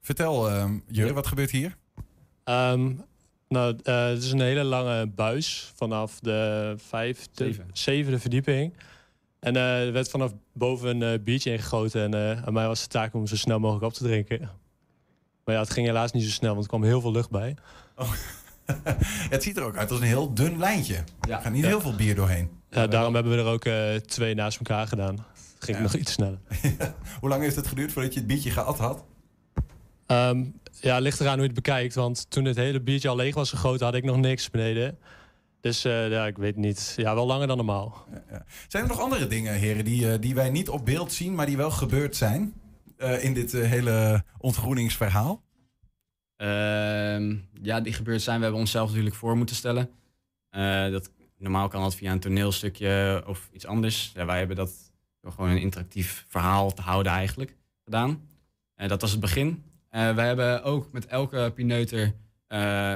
Vertel, Jur, wat gebeurt hier? Ehm, nou, eh, het is een hele lange buis vanaf de vijfde, Zeven. zevende verdieping. En eh, er werd vanaf boven een eh, biertje ingegoten. En eh, aan mij was de taak om zo snel mogelijk op te drinken. Maar ja, het ging helaas niet zo snel, want er kwam heel veel lucht bij. Het ziet er ook uit als een heel dun lijntje. Er gaat niet Ja. heel veel bier doorheen. Ja, daarom hebben we er ook eh, twee naast elkaar gedaan. Het ging Ja. nog iets sneller. Hoe lang heeft het geduurd voordat je het biertje gehad had? Ehm, ja, ligt eraan hoe je het bekijkt. Want toen het hele biertje al leeg was gegoten, had ik nog niks beneden. Dus eh, ja, ik weet niet. Ja, wel langer dan normaal. Zijn er nog andere dingen, heren, die, eh, die wij niet op beeld zien, maar die wel gebeurd zijn eh, in dit eh, hele ontgroeningsverhaal? Ehm, ja, die gebeurd zijn. We hebben onszelf natuurlijk voor moeten stellen. Eh, dat, normaal kan dat via een toneelstukje of iets anders. Wij hebben dat gewoon een interactief verhaal te houden eigenlijk gedaan. Dat was het begin. Wij hebben ook met elke pineuter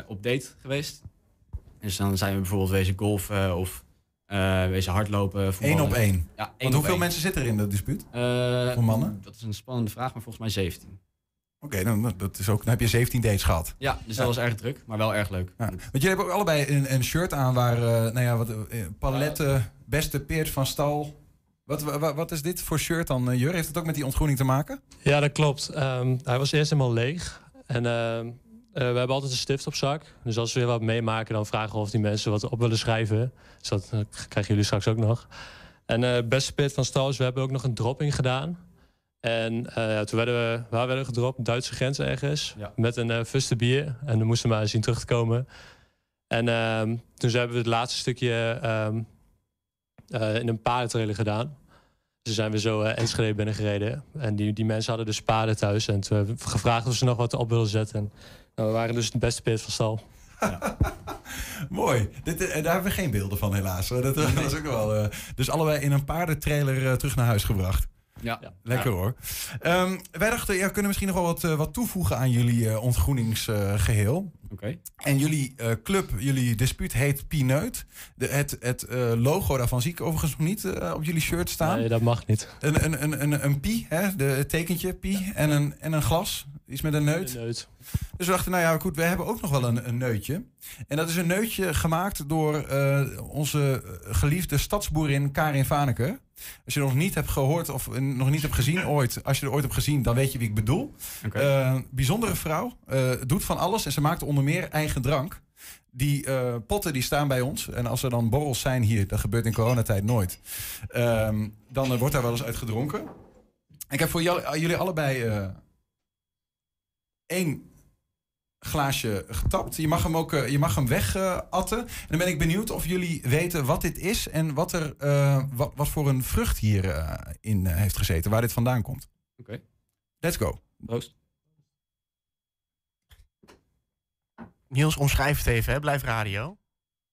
op date geweest. Dus dan zijn we bijvoorbeeld wezen golfen of wezen hardlopen. Eén voetballen. op één. Ja, één Want op hoeveel één. mensen zitten er in dat dispuut? Eh, Voor mannen? Dat is een spannende vraag, maar volgens mij 17. Oké, dan, dat is ook, dan heb je 17 dates gehad. Ja, dus dat was erg druk, maar wel erg leuk. Ja. Want jullie hebben ook allebei een, een shirt aan waar, eh, nou ja, wat, eh, paletten, beste peert van stal. Wat, wat, wat is dit voor shirt dan, eh, Jur? Heeft het ook met die ontgroening te maken? Ja, dat klopt. Ehm, hij was eerst helemaal leeg. En ehm, eh, we hebben altijd een stift op zak. Dus als we weer wat meemaken, dan vragen we of die mensen wat op willen schrijven. Dus dat eh, krijgen jullie straks ook nog. En eh beste pit van Stal is, we hebben ook nog een dropping gedaan. En eh, ja, toen werden we, waar werden we gedropt? Duitse grens ergens. Ja. Met een eh fuste bier. En dan moesten we maar zien terug te komen. En ehm, toen hebben we het laatste stukje ehm, eh, in een paardentrailer gedaan. Dus zijn we zo eh, Enschede binnengereden. En die, die mensen hadden dus paarden thuis. En toen hebben we gevraagd of ze nog wat op wilden zetten. Nou, we waren dus de beste pit van stal. Mooi. Dit, eh, daar hebben we geen beelden van, helaas. Dat, dat was ook wel. eh, dus allebei in een paardentrailer eh, terug naar huis gebracht. Ja. Lekker Ja. hoor. Ehm, wij dachten, ja, we kunnen misschien nog wel wat, eh, wat toevoegen aan jullie eh, ontgroeningsgeheel. Oké. En jullie eh, club, jullie dispuut heet Pineut. De, het het eh, logo daarvan zie ik overigens nog niet eh, op jullie shirt staan. Nee, dat mag niet. Een, een, een, een, een pie, hè? De, het tekentje pie en een, en een glas. Iets met een neut. Een neut. Dus we dachten, nou ja, goed, we hebben ook nog wel een, een neutje. En dat is een neutje gemaakt door eh, onze geliefde stadsboerin Karin Vaneke. Als je nog niet hebt gehoord of nog niet hebt gezien ooit, als je er ooit hebt gezien, dan weet je wie ik bedoel. Eh, bijzondere vrouw, eh, doet van alles en ze maakt onder meer eigen drank. Die potten die staan bij ons. En als er dan borrels zijn hier, dat gebeurt in coronatijd nooit. ehm, dan wordt daar wel eens uit gedronken. Ik heb voor jullie allebei één glaasje getapt. Je mag hem ook eh, je mag hem wegatten. en dan ben ik benieuwd of jullie weten wat dit is en wat, er, eh, wat, wat voor een vrucht hierin in in eh, heeft gezeten, waar dit vandaan komt. Oké. Let's go. Proost. Niels, omschrijf het even, hè? blijf radio.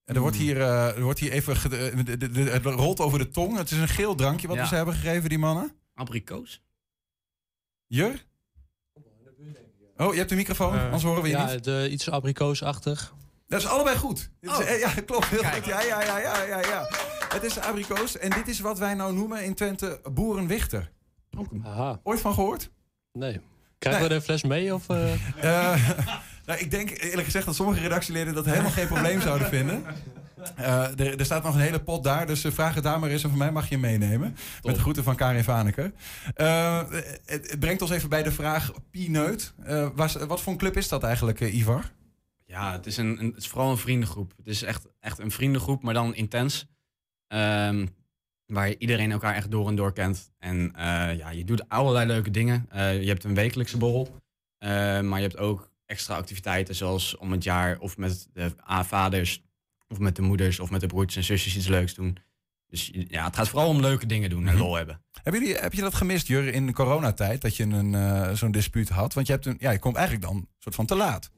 En er wordt hier, eh, er wordt hier even. eh, de- de- de- het rolt over de tong. Het is een geel drankje wat Ja. we ze hebben gegeven, die mannen. Abrikoos. Jur? Oh, je hebt de microfoon, anders horen we je ja, niet. De, iets abrikoosachtig. Dat is allebei goed. Dit is- Oh. eh, ja, klopt. Heel goed. Ja, ja, ja, ja, ja, ja. Het is abrikoos. En dit is wat wij nou noemen in Twente boerenwichter. Aha. Ooit van gehoord? Nee. Krijgen we er een fles mee? Of, eh? Eh, nou, ik denk eerlijk gezegd dat sommige redactieleden dat helemaal geen probleem zouden vinden. Eh, er, er staat nog een hele pot daar, dus eh, vraag het daar maar eens en van mij mag je meenemen. Met de groeten van Karin Vaneke. Eh, het, het brengt ons even bij de vraag Pineut. Was- wat voor een club is dat eigenlijk, Ivar? Ja, het is, een, een- het is vooral een vriendengroep. Het is echt, echt een vriendengroep, maar dan intens. Ehm, waar iedereen elkaar echt door en door kent. En ja, je doet allerlei leuke dingen. Je hebt een wekelijkse borrel. maar je hebt ook extra activiteiten zoals om het jaar of met de a- vaders of met de moeders of met de broertjes en zusjes iets leuks doen. Dus ja, het gaat vooral om leuke dingen doen en lol hebben. Hebben jullie, heb je dat gemist, Jur, in de coronatijd? Dat je een, eh, zo'n dispuut had? Want je, hebt een, ja, je komt eigenlijk dan soort van te laat.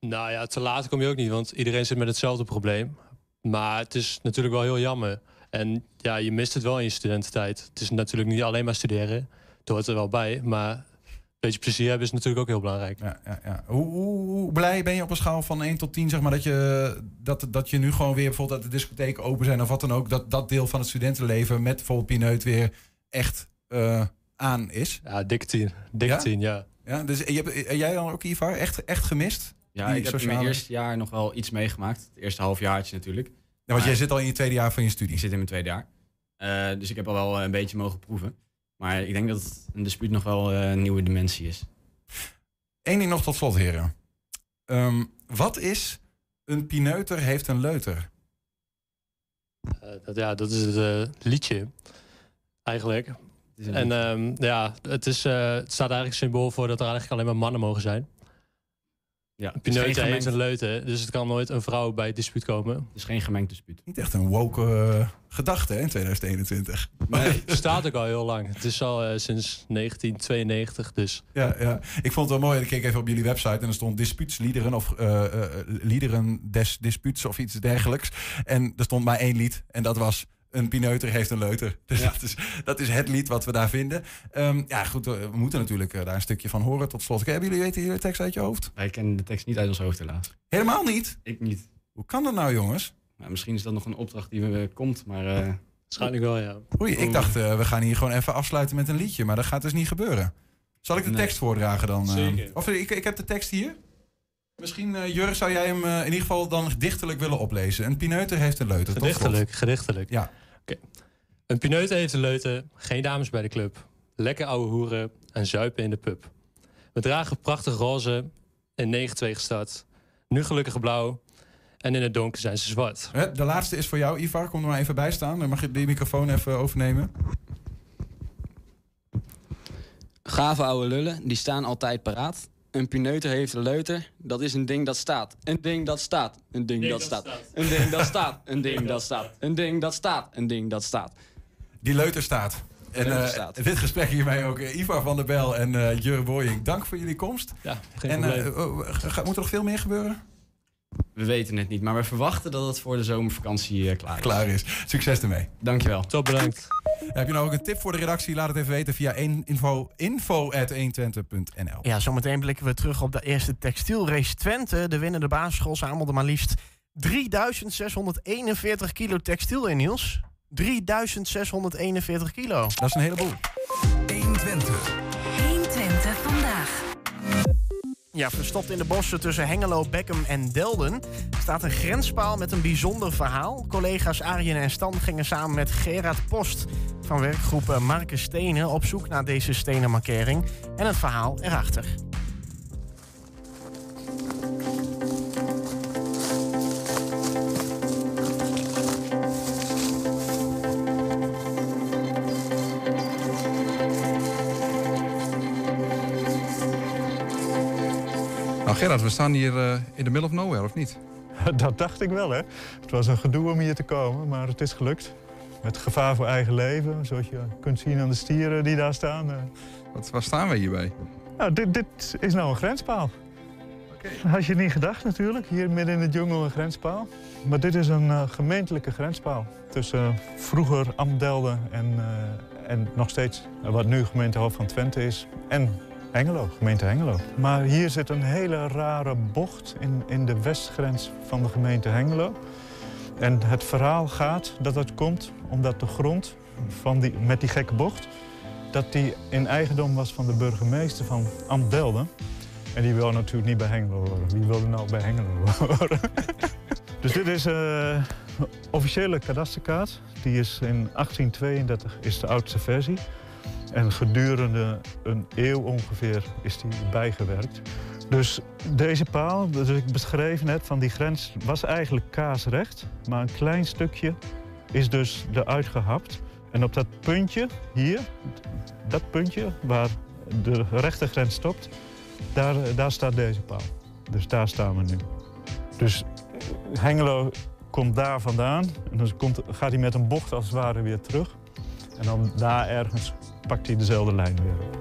Nou ja, te laat kom je ook niet, want iedereen zit met hetzelfde probleem. Maar het is natuurlijk wel heel jammer. En ja, je mist het wel in je studententijd. Het is natuurlijk niet alleen maar studeren. Het hoort er wel bij. Maar beetje plezier hebben is natuurlijk ook heel belangrijk. Ja, ja, ja. Hoe, hoe, hoe blij ben je op een schaal van 1 tot 10, zeg maar, dat je, dat, dat je nu gewoon weer bijvoorbeeld dat de discotheken open zijn of wat dan ook, dat dat deel van het studentenleven met bijvoorbeeld Pineut weer echt eh, aan is? Ja, dikke 10. Dikke Ja? 10, ja. Ja, dus en je hebt, en jij dan ook, Ivar, echt, echt gemist? Ja, ik heb in mijn eerste jaar nog wel iets meegemaakt. Het eerste halfjaartje natuurlijk. Ja, want Maar- jij zit al in je tweede jaar van je studie. Ik zit in mijn tweede jaar. Eh, dus ik heb al wel een beetje mogen proeven. Maar ik denk dat een dispuut nog wel eh, een nieuwe dimensie is. Eén ding nog tot slot, heren. Ehm, wat is een pineuter heeft een leuter? Eh, dat, ja, dat is het eh, liedje. Eigenlijk. En ehm, ja, het, is, eh, het staat eigenlijk symbool voor dat er eigenlijk alleen maar mannen mogen zijn. Ja, het is een leute, dus het kan nooit een vrouw bij het dispuut komen. Het is geen gemengd dispuut. Niet echt een woke eh, gedachte hè, in 2021. Nee, het staat ook al heel lang. Het is al eh, sinds 1992, dus... Ja, ja, ik vond het wel mooi. Ik keek even op jullie website en er stond dispuutsliederen of eh, eh, liederen des dispuuts of iets dergelijks. En er stond maar één lied en dat was een pineuter heeft een leuter. Dus dat, is, dat is het lied wat we daar vinden. Ehm, ja, goed, eh, we moeten natuurlijk eh, daar een stukje van horen tot slot. Hebben jullie weten jullie de tekst uit je hoofd? Wij kennen de tekst niet uit ons hoofd helaas. Helemaal niet? Ik niet. Hoe kan dat nou, jongens? Nou, misschien is dat nog een opdracht die we komt, maar... eh, Waarschijnlijk wel, ja. Oei, ik dacht, eh, we gaan hier gewoon even afsluiten met een liedje, maar dat gaat dus niet gebeuren. Zal ik de Nee. tekst voordragen dan? eh? Zeker. Of eh, ik, ik heb de tekst hier. Misschien, eh Jurg, zou jij hem eh, in ieder geval dan dichterlijk willen oplezen? Een pineuter heeft een leuter. Gedichtelijk, gedichtelijk. Ja. Oké. Een pineut heeft een leute, geen dames bij de club. Lekker ouwe hoeren en zuipen in de pub. We dragen prachtig roze in 9-2 gestart. Nu gelukkig blauw en in het donker zijn ze zwart. Hè, De laatste is voor jou, Ivar. Kom er maar even bij staan. Dan mag je die microfoon even overnemen. Gave oude lullen, die staan altijd paraat. Een pineuter heeft een leuter, dat is een ding dat staat. Een ding dat staat, een ding dat staat. Een ding dat staat, een ding dat staat. Een ding dat staat, een ding dat staat. Die leuter staat. En eh, dit gesprek hiermee ook eh, Ivar van der Bel en eh Jur Boying. Dank voor jullie komst. Ja, geen en, eh, probleem. oh, ga- moet er nog veel meer gebeuren? we weten het niet, maar we verwachten dat het voor de zomervakantie klaar is. Klaar is. Succes ermee. Dankjewel. Top, bedankt. Heb je nou ook een tip voor de redactie? Laat het even weten via info, info@120.nl. Ja, zometeen blikken we terug op de eerste textielrace Twente. De winnende basisschool zamelde maar liefst 3641 kilo textiel in, Niels. 3641 kilo. Dat is een heleboel. 120. 120 vandaag. Ja, verstopt in de bossen tussen Hengelo, Beckham en Delden staat een grenspaal met een bijzonder verhaal. Collega's Arjen en Stan gingen samen met Gerard Post van werkgroep eh, Marken Stenen op zoek naar deze stenen markering en het verhaal erachter. Nou Gerard, we staan hier uh, in the middle of nowhere, of niet? Dat dacht ik wel, hè. Het was een gedoe om hier te komen, maar het is gelukt. Met gevaar voor eigen leven, zoals je kunt zien aan de stieren die daar staan. Wat, waar staan we hierbij? Nou, dit, dit is nou een grenspaal. Okay. Had je niet gedacht natuurlijk, hier midden in de jungle een grenspaal. Maar dit is een uh, gemeentelijke grenspaal tussen uh, vroeger Amdelden en, en nog steeds wat nu gemeentehoofd van Twente is. En Hengelo, gemeente Hengelo. Maar hier zit een hele rare bocht in, in de westgrens van de gemeente Hengelo. En het verhaal gaat dat het komt omdat de grond van die, met die gekke bocht... dat die in eigendom was van de burgemeester van Amdelden. En die wil natuurlijk niet bij Hengelo horen. Wie wil er nou bij Hengelo horen? dus dit is een uh, officiële kadasterkaart. Die is in 1832 is de oudste versie. En gedurende een eeuw ongeveer is die bijgewerkt. Dus deze paal, dat ik beschreef net van die grens, was eigenlijk kaasrecht. Maar een klein stukje is dus eruit gehapt. En op dat puntje hier, dat puntje waar de rechte grens stopt, daar, daar staat deze paal. Dus daar staan we nu. Dus Hengelo komt daar vandaan en dan gaat hij met een bocht als het ware weer terug. En dan daar ergens pakt hij dezelfde lijn weer op.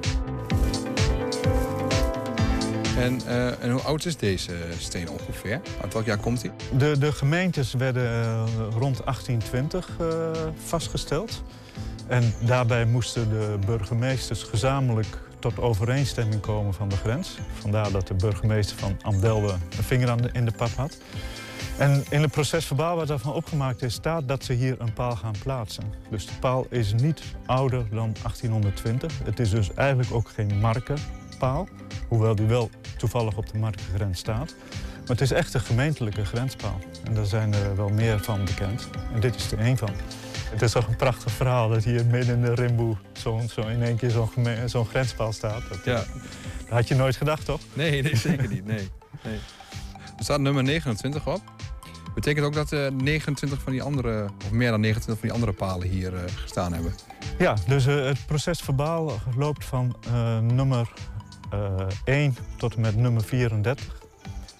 En, uh, en hoe oud is deze steen ongeveer? Uit welk jaar komt hij? De, de gemeentes werden uh, rond 1820 uh, vastgesteld. En daarbij moesten de burgemeesters gezamenlijk tot overeenstemming komen van de grens. Vandaar dat de burgemeester van Amdelde een vinger aan de, in de pap had. En in het proces verbaal wat daarvan opgemaakt is, staat dat ze hier een paal gaan plaatsen. Dus de paal is niet ouder dan 1820. Het is dus eigenlijk ook geen markenpaal, hoewel die wel toevallig op de markengrens staat. Maar het is echt een gemeentelijke grenspaal. En daar zijn er wel meer van bekend. En dit is er één van. Het is toch een prachtig verhaal dat hier midden in de Rimboe zo, zo in één keer zo'n zo grenspaal staat. Dat, ja. dat had je nooit gedacht, toch? Nee, nee zeker niet. Nee. nee. Er staat nummer 29 op. Betekent ook dat uh, 29 van die andere, of meer dan 29 van die andere palen hier uh, gestaan hebben? Ja, dus uh, het proces verbaal loopt van nummer 1 tot en met nummer 34.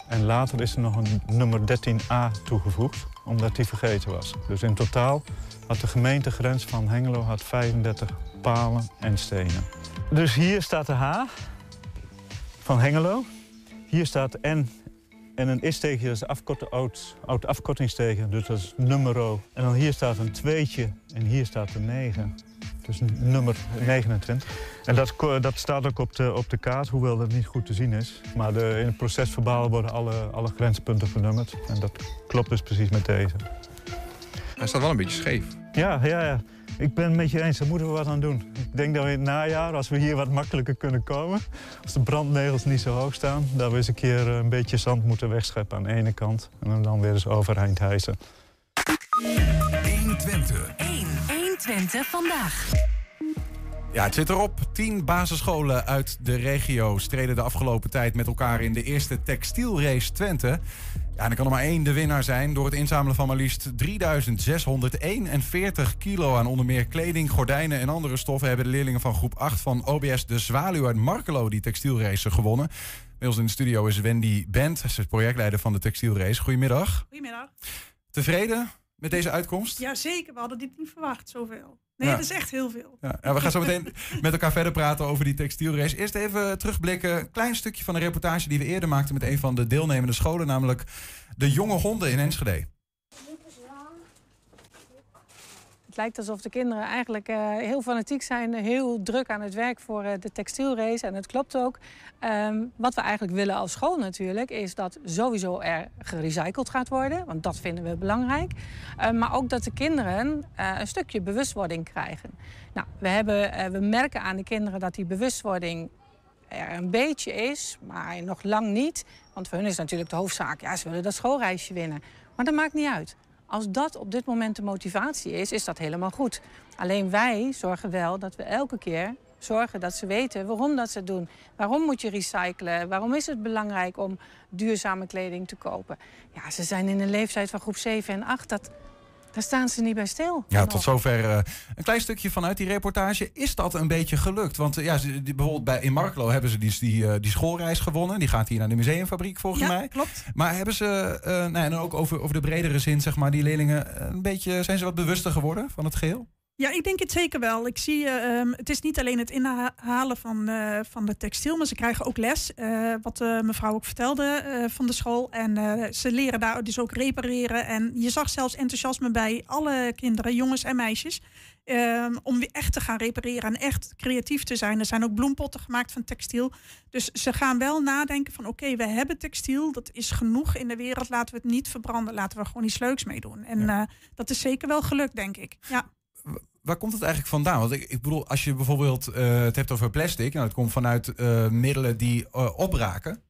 En later is er nog een nummer 13a toegevoegd, omdat die vergeten was. Dus in totaal had de gemeentegrens van Hengelo had 35 palen en stenen. Dus hier staat de H van Hengelo. Hier staat N en een is-teken, dat is afkorten, oud, oud afkortingsteken, dus dat is numero. En dan hier staat een tweetje en hier staat een 9. Dus nummer 29. En dat, dat staat ook op de, op de kaart, hoewel dat niet goed te zien is. Maar de, in het procesverbaal worden alle, alle grenspunten vernummerd. En dat klopt dus precies met deze. Hij staat wel een beetje scheef. Ja, ja, ja. Ik ben het met je eens, daar moeten we wat aan doen. Ik denk dat we in het najaar, als we hier wat makkelijker kunnen komen... als de brandnegels niet zo hoog staan... dat we eens een keer een beetje zand moeten wegscheppen aan de ene kant... en hem dan weer eens overeind hijsen. 120. 1. 120 vandaag. Ja, het zit erop. Tien basisscholen uit de regio streden de afgelopen tijd met elkaar in de eerste textielrace Twente. Ja, en er kan er maar één de winnaar zijn door het inzamelen van maar liefst 3641 kilo aan onder meer kleding, gordijnen en andere stoffen hebben de leerlingen van groep 8 van OBS De Zwaluw uit Markelo die textielrace gewonnen. Bij ons in de studio is Wendy Bent, ze is projectleider van de textielrace. Goedemiddag. Goedemiddag. Tevreden met deze uitkomst? Jazeker, we hadden dit niet verwacht, zoveel. Nee, dat is echt heel veel. Ja, ja we gaan zo meteen met elkaar verder praten over die textielrace. Eerst even terugblikken. Een klein stukje van een reportage die we eerder maakten met een van de deelnemende scholen, namelijk de jonge honden in Enschede. Het lijkt alsof de kinderen eigenlijk uh, heel fanatiek zijn, heel druk aan het werk voor uh, de textielrace. En het klopt ook. Um, wat we eigenlijk willen als school natuurlijk, is dat sowieso er gerecycled gaat worden. Want dat vinden we belangrijk. Uh, maar ook dat de kinderen een stukje bewustwording krijgen. Nou, we, hebben, we merken aan de kinderen dat die bewustwording er een beetje is, maar nog lang niet. Want voor hun is natuurlijk de hoofdzaak, ja, ze willen dat schoolreisje winnen. Maar dat maakt niet uit. Als dat op dit moment de motivatie is, is dat helemaal goed. Alleen wij zorgen wel dat we elke keer zorgen dat ze weten waarom dat ze het doen. Waarom moet je recyclen? Waarom is het belangrijk om duurzame kleding te kopen? Ja, ze zijn in een leeftijd van groep 7 en 8. Dat, Daar staan ze niet bij stil. Ja, tot zover eh, een klein stukje vanuit die reportage. Is dat een beetje gelukt? Want eh, ja, ze- die, bijvoorbeeld bij, in Marklo hebben ze die, die, eh, die schoolreis gewonnen. Die gaat hier naar de museumfabriek volgens Ja, mij. klopt. Maar hebben ze, nou ja, en ook over, over de bredere zin, zeg maar, die leerlingen een beetje, zijn ze wat bewuster geworden van het geheel? Ja, ik denk het zeker wel. Ik zie, eh, ehm, het is niet alleen het inhalen van, eh, van de textiel, maar ze krijgen ook les. eh, wat de mevrouw ook vertelde van de school. En ze leren daar dus ook repareren. En je zag zelfs enthousiasme bij alle kinderen, jongens en meisjes. ehm, om weer echt te gaan repareren en echt creatief te zijn. Er zijn ook bloempotten gemaakt van textiel. Dus ze gaan wel nadenken van oké, we hebben textiel. Dat is genoeg in de wereld. Laten we het niet verbranden. Laten we er gewoon iets leuks mee doen. En dat is zeker wel gelukt, denk ik. Ja. Waar komt het eigenlijk vandaan? Want ik, ik bedoel, als je bijvoorbeeld eh, het hebt over plastic, nou, dat komt vanuit eh, middelen die eh, opraken.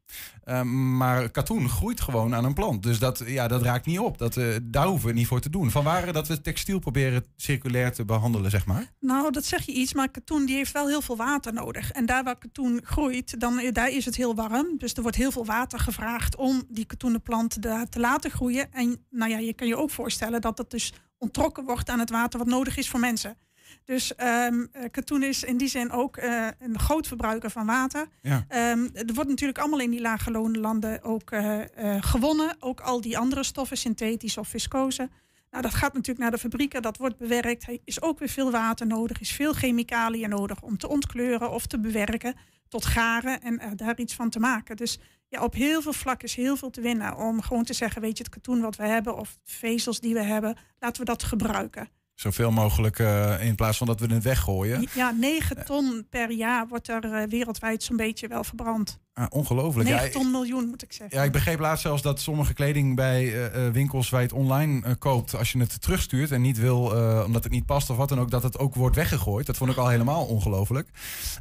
Eh, maar katoen groeit gewoon aan een plant. Dus dat, ja, dat raakt niet op. Dat, daar hoeven we niet voor te doen. Vanwaar dat we textiel proberen circulair te behandelen, zeg maar. Nou, dat zeg je iets, maar katoen die heeft wel heel veel water nodig. En daar waar katoen groeit, dan, daar is het heel warm. Dus er wordt heel veel water gevraagd om die katoenen plant daar te laten groeien. En nou ja, je kan je ook voorstellen dat dat dus onttrokken wordt aan het water wat nodig is voor mensen. Dus ehm, eh, katoen is in die zin ook eh, een groot verbruiker van water. Ja. Ehm, er wordt natuurlijk allemaal in die lage loonlanden ook eh, gewonnen. Ook al die andere stoffen, synthetisch of viscose. Nou, dat gaat natuurlijk naar de fabrieken, dat wordt bewerkt. Er is ook weer veel water nodig, is veel chemicaliën nodig om te ontkleuren of te bewerken tot garen en daar iets van te maken. Dus op heel veel vlakken is heel veel te winnen om gewoon te zeggen, weet je, het katoen wat we hebben of vezels die we hebben, laten we dat gebruiken. Zoveel mogelijk eh, in plaats van dat we het weggooien. Ja, 9 ton per jaar wordt er eh, wereldwijd zo'n beetje wel verbrand. Ah, ongelooflijk. 9 Ja, ton miljoen moet ik zeggen. Ja, ik begreep laatst zelfs dat sommige kleding bij eh, winkels waar je het online koopt, als je het terugstuurt en niet wil, omdat het niet past of wat dan ook, dat het ook wordt weggegooid. Dat vond ik al helemaal ongelooflijk.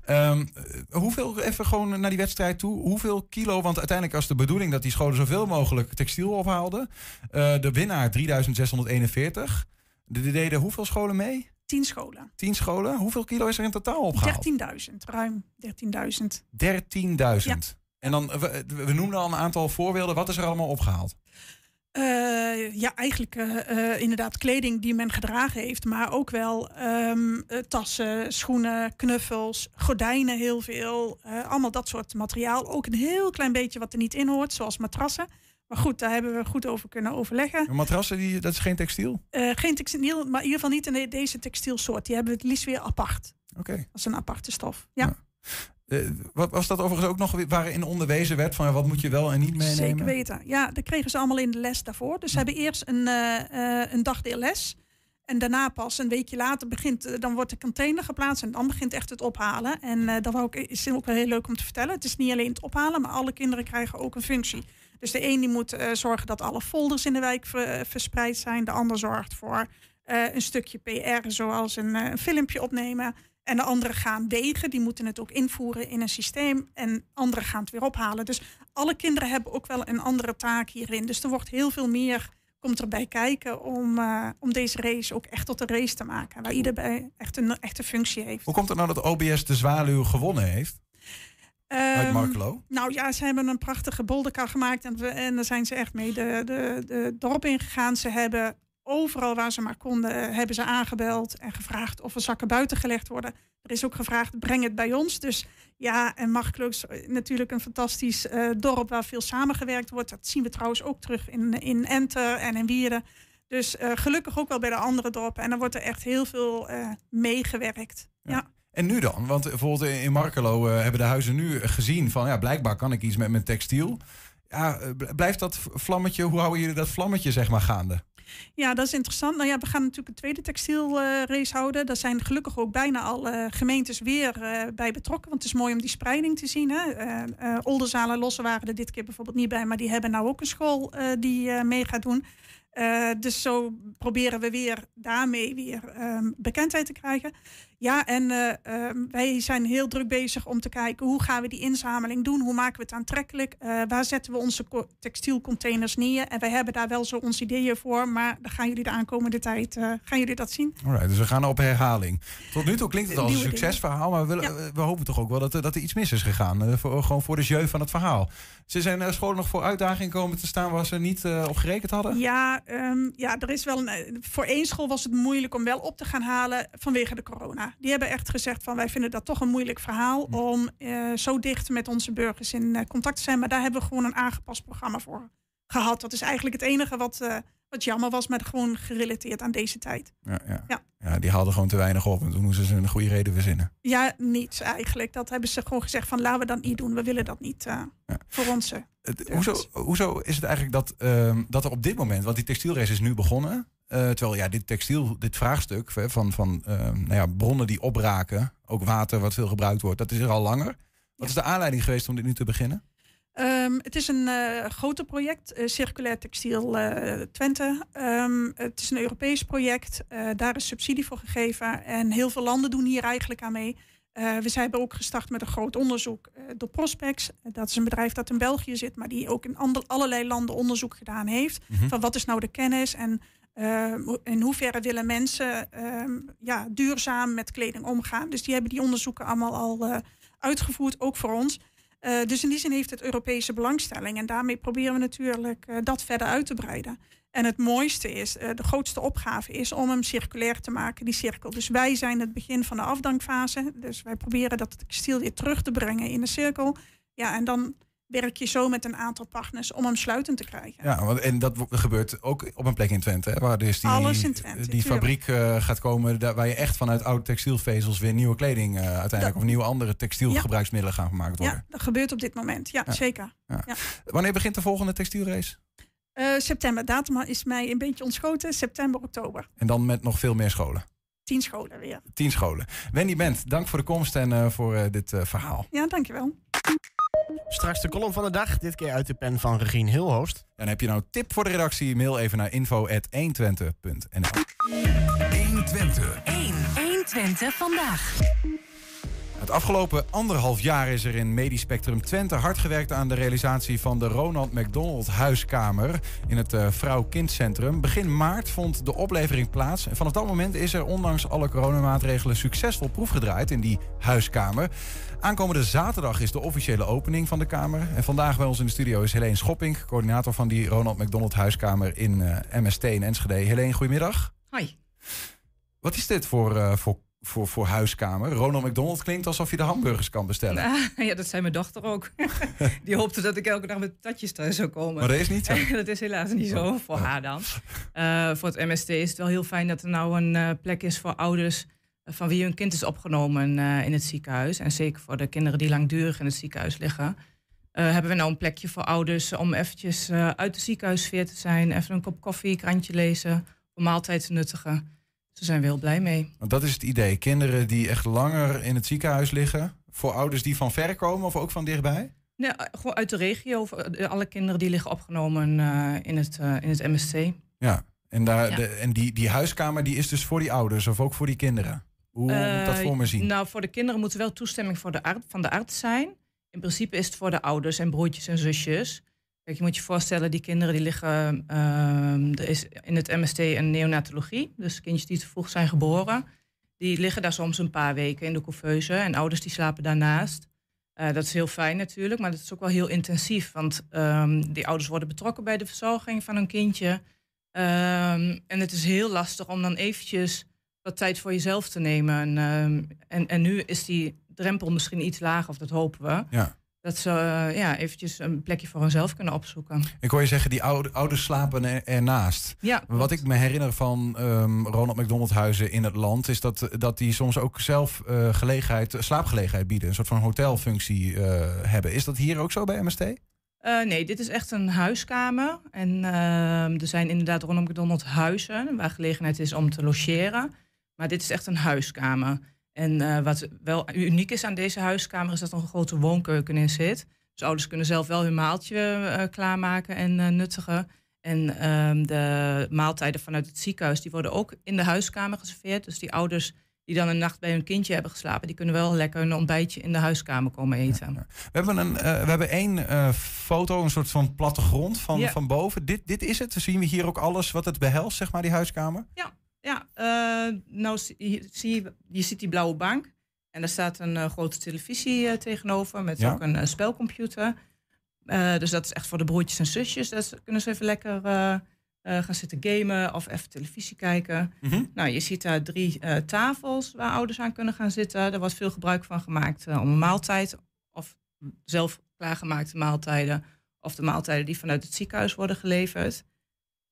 Ehm, eh, hoeveel, even gewoon naar die wedstrijd toe, hoeveel kilo, want uiteindelijk was de bedoeling dat die scholen zoveel mogelijk textiel ophaalden. De winnaar 3641. De, de deden hoeveel scholen mee? 10 scholen. 10 scholen. Hoeveel kilo is er in totaal opgehaald? 13.000, ruim 13.000. 13.000. En dan, we, we noemden al een aantal voorbeelden. Wat is er allemaal opgehaald? Eh, ja, eigenlijk eh, eh, inderdaad kleding die men gedragen heeft, maar ook wel ehm, eh, tassen, schoenen, knuffels, gordijnen heel veel. allemaal dat soort materiaal. Ook een heel klein beetje wat er niet in hoort, zoals matrassen. Maar goed, daar hebben we goed over kunnen overleggen. Matrassen, die, dat is geen textiel? Eh, geen textiel, maar in ieder geval niet in de- deze textielsoort. Die hebben we het liefst weer apart. Oké. Als een aparte stof. Ja, Eh, wat was dat overigens ook nog waarin onderwezen werd van wat moet je wel en niet meenemen? zeker weten. Ja, dat kregen ze allemaal in de les daarvoor. Dus ze hebben eerst een, eh, een dagdeel les. En daarna pas een weekje later begint, dan wordt de container geplaatst en dan begint echt het ophalen. En dat wou ik, is ook wel heel leuk om te vertellen. Het is niet alleen het ophalen, maar alle kinderen krijgen ook een functie. Dus de een die moet eh, zorgen dat alle folders in de wijk ver- verspreid zijn. De ander zorgt voor eh, een stukje PR, zoals een, eh, filmpje opnemen. En de anderen gaan wegen, die moeten het ook invoeren in een systeem. En anderen gaan het weer ophalen. Dus alle kinderen hebben ook wel een andere taak hierin. Dus er wordt heel veel meer komt erbij kijken om, eh, om deze race ook echt tot een race te maken. Waar iedereen echt een echte functie heeft. Hoe komt het nou dat OBS de Zwaluw gewonnen heeft? Uit Ehm, Markelo? Nou ja, ze hebben een prachtige bolderkar gemaakt. En, we, en daar zijn ze echt mee de, de, de dorp in gegaan. Ze hebben overal waar ze maar konden, hebben ze aangebeld en gevraagd of er zakken buiten gelegd worden. Er is ook gevraagd, breng het bij ons. Dus ja, en Markelo is natuurlijk een fantastisch eh, dorp waar veel samengewerkt wordt. Dat zien we trouwens ook terug in, in Enter en in Wierden. Dus eh, gelukkig ook wel bij de andere dorpen. En dan wordt er echt heel veel eh, meegewerkt. Ja. En nu dan? Want bijvoorbeeld in Markelo eh, hebben de huizen nu gezien van ja, blijkbaar kan ik iets met mijn textiel. Ja, eh, bl- blijft dat vlammetje, hoe houden jullie dat vlammetje zeg maar gaande? Ja, dat is interessant. Nou ja, we gaan natuurlijk een tweede textielrace houden. Daar zijn gelukkig ook bijna alle gemeentes weer eh, bij betrokken. Want het is mooi om die spreiding te zien. Hè. En Lossen waren er dit keer bijvoorbeeld niet bij. Maar die hebben nou ook een school die mee gaat doen. Dus zo proberen we weer daarmee weer ehm, bekendheid te krijgen. Ja, en eh, ehm, wij zijn heel druk bezig om te kijken hoe gaan we die inzameling doen? Hoe maken we het aantrekkelijk? Eh, waar zetten we onze co- textielcontainers neer? En wij hebben daar wel zo onze ideeën voor, maar dan gaan jullie de aankomende tijd eh, gaan jullie dat zien. Alright, dus we gaan op herhaling. Tot nu toe klinkt het als een succesverhaal, maar we, willen, we hopen toch ook wel dat, er- dat er iets mis is gegaan. voor, gewoon voor de jeu van het verhaal. Ze zijn scholen nog voor uitdagingen komen te staan waar ze niet op gerekend hadden? Ja, ehm, ja, er is wel een. Voor één school was het moeilijk om wel op te gaan halen vanwege de corona. Die hebben echt gezegd van wij vinden dat toch een moeilijk verhaal om eh, zo dicht met onze burgers in eh, contact te zijn. Maar daar hebben we gewoon een aangepast programma voor gehad. Dat is eigenlijk het enige wat, eh, wat jammer was, maar gewoon gerelateerd aan deze tijd. Ja, ja. Ja. ja, die haalden gewoon te weinig op en toen moesten ze een goede reden verzinnen. Ja, niets eigenlijk. Dat hebben ze gewoon gezegd van laten we dat niet doen. We willen dat niet voor onze. Het- hoezo, hoezo is het eigenlijk dat, ehm, dat er op dit moment, want die textielrace is nu begonnen, eh, terwijl ja, dit textiel, dit vraagstuk hè, van, van ehm, nou ja, bronnen die opraken, ook water wat veel gebruikt wordt, dat is er al langer. Wat is de aanleiding geweest om dit nu te beginnen? Ehm, het is een eh groter project, eh, Circulair Textiel eh, Twente. Ehm, het is een Europees project, eh, daar is subsidie voor gegeven. En heel veel landen doen hier eigenlijk aan mee. Eh, we zijn ook gestart met een groot onderzoek eh, door Prospex. Eh, dat is een bedrijf dat in België zit, maar die ook in allerlei landen onderzoek gedaan heeft. Mhm. Van wat is nou de kennis en eh, hoe- in hoeverre willen mensen ehm, ja, duurzaam met kleding omgaan. Dus die hebben die onderzoeken allemaal al eh, uitgevoerd, ook voor ons. Eh, dus in die zin heeft het Europese belangstelling. En daarmee proberen we natuurlijk eh, dat verder uit te breiden. En het mooiste is, de grootste opgave is om hem circulair te maken, die cirkel. Dus wij zijn het begin van de afdankfase. Dus wij proberen dat textiel weer terug te brengen in de cirkel. Ja, en dan werk je zo met een aantal partners om hem sluitend te krijgen. Ja, want, en dat gebeurt ook op een plek in Twente, hè, waar dus die, Alles in Twente, die tuurlijk. fabriek eh, gaat komen, daar, waar je echt vanuit oude textielvezels weer nieuwe kleding eh, uiteindelijk, of nieuwe andere textielgebruiksmiddelen gaan gemaakt worden. Ja, dat gebeurt op dit moment. Ja, Ja. zeker. Ja. Wanneer begint de volgende textielrace? Eh, september, datum is mij een beetje ontschoten. September, oktober. En dan met nog veel meer scholen. Tien scholen weer. Tien scholen. Wendy Bent, dank voor de komst en eh, voor eh, dit eh, verhaal. Ja, dankjewel. Straks de column van de dag, dit keer uit de pen van Regine Hilhoost. En heb je nou een tip voor de redactie? Mail even naar info.120.nl 120. 1. 120 vandaag. Het afgelopen anderhalf jaar is er in Medisch Spectrum Twente hard gewerkt aan de realisatie van de Ronald McDonald Huiskamer in het eh, Vrouw-Kindcentrum. Begin maart vond de oplevering plaats. En vanaf dat moment is er ondanks alle coronamaatregelen succesvol proefgedraaid in die huiskamer. Aankomende zaterdag is de officiële opening van de kamer. En vandaag bij ons in de studio is Helene Schopping, coördinator van die Ronald McDonald Huiskamer in eh, MST in Enschede. Helene, goedemiddag. Hoi. Wat is dit voor, eh, voor, voor, voor huiskamer? Ronald McDonald klinkt alsof je de hamburgers kan bestellen. Ah, ja, dat zei mijn dochter ook. Die hoopte dat ik elke dag met tatjes thuis zou komen. Maar dat is niet zo. dat is helaas niet zo, voor haar dan. Eh, voor het MST is het wel heel fijn dat er nou een eh, plek is voor ouders... eh, van wie hun kind is opgenomen in het ziekenhuis. En zeker voor de kinderen die langdurig in het ziekenhuis liggen. hebben we nou een plekje voor ouders om eventjes uit de ziekenhuissfeer te zijn. Even een kop koffie, krantje lezen, een maaltijd te nuttigen. Daar zijn we heel blij mee. Want dat is het idee. Kinderen die echt langer in het ziekenhuis liggen. Voor ouders die van ver komen of ook van dichtbij? Nee, eh, gewoon uit de regio. eh, Alle kinderen die liggen opgenomen eh, in, het, in het MSC. Ja. En, daar, Ja. De, en die, die huiskamer die is dus voor die ouders of ook voor die kinderen? Hoe moet dat voor me zien? Nou, voor de kinderen moet er wel toestemming voor de arts, van de arts zijn. In principe is het voor de ouders en broertjes en zusjes. Kijk, je moet je voorstellen, die kinderen die liggen... ehm, er is in het MST een neonatologie. Dus kindjes die te vroeg zijn geboren. Die liggen daar soms een paar weken in de couveuse. En ouders die slapen daarnaast. Eh, dat is heel fijn natuurlijk, maar dat is ook wel heel intensief. Want ehm, die ouders worden betrokken bij de verzorging van hun kindje. Ehm, en het is heel lastig om dan eventjes wat tijd voor jezelf te nemen. En, en, en nu is die drempel misschien iets lager, of dat hopen we. Ja. Dat ze eh, ja, eventjes een plekje voor hunzelf kunnen opzoeken. Ik hoor je zeggen, die oude, ouders slapen er, ernaast. Ja, Wat ik me herinner van ehm, Ronald McDonald huizen in het land... is dat, dat die soms ook zelf eh, gelegenheid, slaapgelegenheid bieden. Een soort van hotelfunctie eh, hebben. Is dat hier ook zo bij MST? Eh, nee, dit is echt een huiskamer. En ehm, er zijn inderdaad Ronald McDonald huizen... waar gelegenheid is om te logeren. Maar dit is echt een huiskamer. En eh, wat wel uniek is aan deze huiskamer... is dat er een grote woonkeuken in zit. Dus ouders kunnen zelf wel hun maaltje eh, klaarmaken en eh, nuttigen. En ehm, de maaltijden vanuit het ziekenhuis... die worden ook in de huiskamer geserveerd. Dus die ouders die dan een nacht bij hun kindje hebben geslapen, die kunnen wel lekker een ontbijtje in de huiskamer komen eten. We hebben, een, we hebben één foto, een soort van plattegrond van, Ja. van boven. Dit, dit is het. Zien we hier ook alles wat het behelst, zeg maar, die huiskamer? Ja, ja eh, nou zie je, je, ziet die blauwe bank. En daar staat een eh, grote televisie eh, tegenover met Ja. ook een spelcomputer. Dus dat is echt voor de broertjes en zusjes. Daar kunnen ze even lekker gaan zitten gamen of even televisie kijken. Mhm. Nou, je ziet daar drie tafels waar ouders aan kunnen gaan zitten. Er wordt veel gebruik van gemaakt om een maaltijd of zelf klaargemaakte maaltijden of de maaltijden die vanuit het ziekenhuis worden geleverd.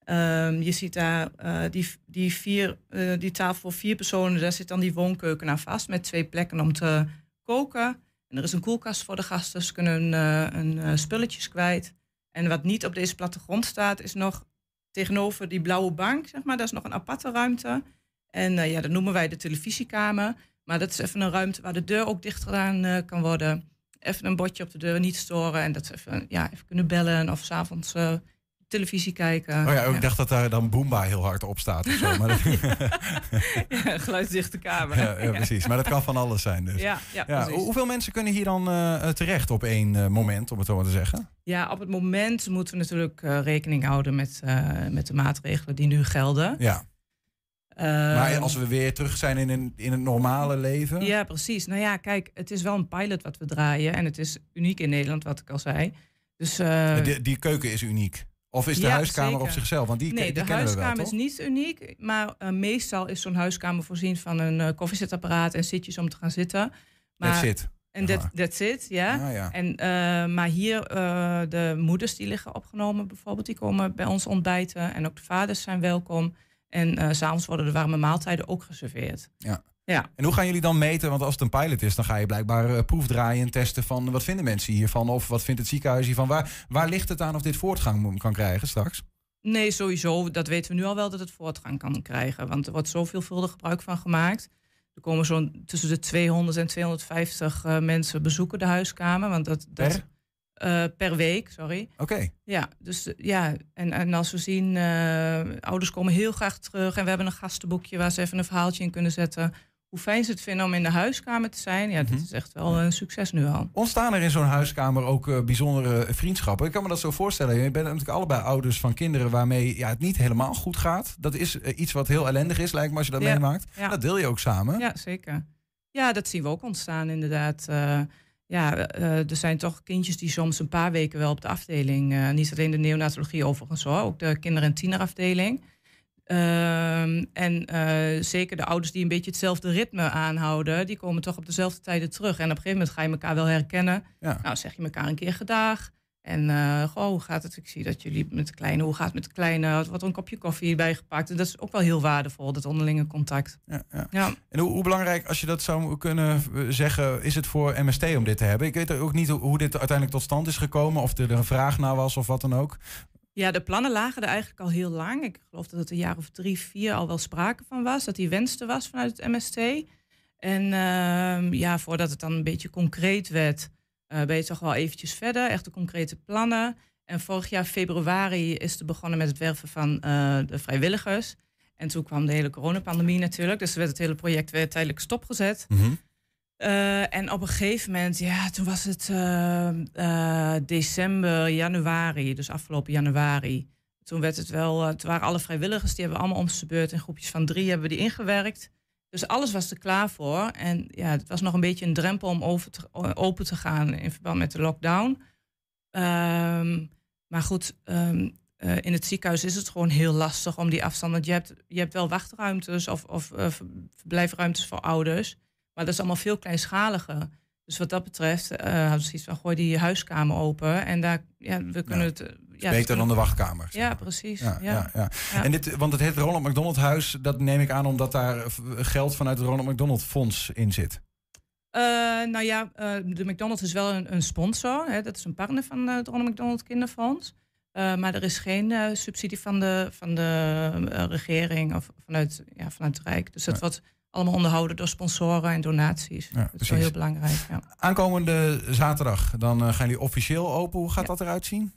Ehm, je ziet daar eh, die, die, vier, eh, die tafel voor vier personen, daar zit dan die woonkeuken aan vast met twee plekken om te koken. En er is een koelkast voor de gasten, ze kunnen hun, eh, spulletjes kwijt. En wat niet op deze plattegrond staat, is nog tegenover die blauwe bank, zeg maar, dat is nog een aparte ruimte. En ja, dat noemen wij de televisiekamer. Maar dat is even een ruimte waar de deur ook dicht gedaan kan worden. Even een bordje op de deur, niet storen. En dat ze even, ja, even kunnen bellen of s'avonds eh televisie kijken. Oh ja, ik dacht dat daar dan Boomba heel hard op staat of zo. Maar dat, ja, geluidsdichte kamer. ja, ja, precies. Maar dat kan van alles zijn dus. Ja, ja, hoeveel mensen kunnen hier dan eh, terecht op één eh, moment, om het zo maar te zeggen? Ja, op het moment moeten we natuurlijk eh, rekening houden met, met de maatregelen die nu gelden. Ja. Eh, maar als we weer terug zijn in, een, in het normale leven. Ja, precies. Nou ja, kijk, het is wel een pilot wat we draaien. En het is uniek in Nederland, wat ik al zei. Dus, die, die keuken is uniek. Of is de ja, huiskamer op zichzelf? Want die, nee, die de kennen we wel, huiskamer is niet uniek. Maar eh, meestal is zo'n huiskamer voorzien van een eh, koffiezetapparaat en zitjes om te gaan zitten. Maar, That's it, En dat that's it, ja. Ja. En, eh, maar hier, de moeders die liggen opgenomen bijvoorbeeld, die komen bij ons ontbijten. En ook de vaders zijn welkom. En s s'avonds worden de warme maaltijden ook geserveerd. Ja. Ja. En hoe gaan jullie dan meten? Want als het een pilot is, dan ga je blijkbaar eh, proefdraaien en testen van wat vinden mensen hiervan? Of wat vindt het ziekenhuis hiervan? Waar, waar ligt het aan of dit voortgang kan krijgen straks? Nee, sowieso. Dat weten we nu al wel dat het voortgang kan krijgen. Want er wordt zo veelvuldig gebruik van gemaakt. Er komen zo'n tussen de 200 en 250 eh, mensen bezoeken de huiskamer. Want dat, dat, Per? eh, per week, sorry. Oké. Ja, dus ja, en, en als we zien, ouders komen heel graag terug en we hebben een gastenboekje waar ze even een verhaaltje in kunnen zetten. Hoe fijn ze het vinden om in de huiskamer te zijn. Ja, Mhm. dat is echt wel een succes nu al. Ontstaan er in zo'n huiskamer ook eh, bijzondere vriendschappen? Ik kan me dat zo voorstellen. Je bent natuurlijk allebei ouders van kinderen waarmee ja, het niet helemaal goed gaat. Dat is eh, iets wat heel ellendig is, lijkt me, als je dat Ja, meemaakt. ja. Dat deel je ook samen. Ja, zeker. Ja, dat zien we ook ontstaan inderdaad. Eh, ja, er zijn toch kindjes die soms een paar weken wel op de afdeling, niet alleen de neonatologie overigens hoor, ook de kinder- en tienerafdeling. Ehm, en eh, zeker de ouders die een beetje hetzelfde ritme aanhouden, die komen toch op dezelfde tijden terug. En op een gegeven moment ga je elkaar wel herkennen. Ja. Nou, zeg je elkaar een keer gedag. En eh, goh, hoe gaat het? Ik zie dat jullie met de kleine, hoe gaat het met de kleine? Er een kopje koffie bijgepakt. En dat is ook wel heel waardevol, dat onderlinge contact. Ja, ja. Ja. En hoe, hoe belangrijk, als je dat zou kunnen eh, zeggen, is het voor MST om dit te hebben? Ik weet ook niet hoe, hoe dit uiteindelijk tot stand is gekomen. Of er een vraag naar was of wat dan ook. Ja, de plannen lagen er eigenlijk al heel lang. Ik geloof dat het een jaar of drie, vier al wel sprake van was. Dat die wens er was vanuit het MST. En ehm, ja, voordat het dan een beetje concreet werd, eh, ben je toch wel eventjes verder. Echt de concrete plannen. En vorig jaar februari is er begonnen met het werven van eh, de vrijwilligers. En toen kwam de hele coronapandemie natuurlijk. Dus werd het hele project weer tijdelijk stopgezet. Eh, en op een gegeven moment, ja, toen was het eh, eh, december, januari, dus afgelopen januari. Toen werd het wel, toen waren alle vrijwilligers, die hebben allemaal om zijn beurt in groepjes van drie hebben die ingewerkt. Dus alles was er klaar voor. En ja, het was nog een beetje een drempel om over open te gaan in verband met de lockdown. Ehm, maar goed, ehm, eh, in het ziekenhuis is het gewoon heel lastig om die afstand. Want je hebt, je hebt wel wachtruimtes of, of ver- verblijfruimtes voor ouders. Maar dat is allemaal veel kleinschaliger. Dus wat dat betreft eh hadden we zoiets van gooi die huiskamer open. En daar, ja, we kunnen het. eh, Ja, Beter kunnen- dan de wachtkamer. Ja, precies. Ja, Ja, ja, ja. Ja. En dit, want het heet Ronald McDonald Huis. Dat neem ik aan omdat daar eh, geld vanuit het Ronald McDonald Fonds in zit. Nou ja, de McDonald's is wel een, een sponsor. Hè, dat is een partner van het Ronald McDonald Kinderfonds. Maar er is geen subsidie van de, van de regering of vanuit, ja, vanuit het Rijk. Dus dat wordt allemaal onderhouden door sponsoren en donaties. dat is wel heel belangrijk. Ja. Aankomende zaterdag, dan eh, gaan jullie officieel open. Hoe gaat dat eruit zien?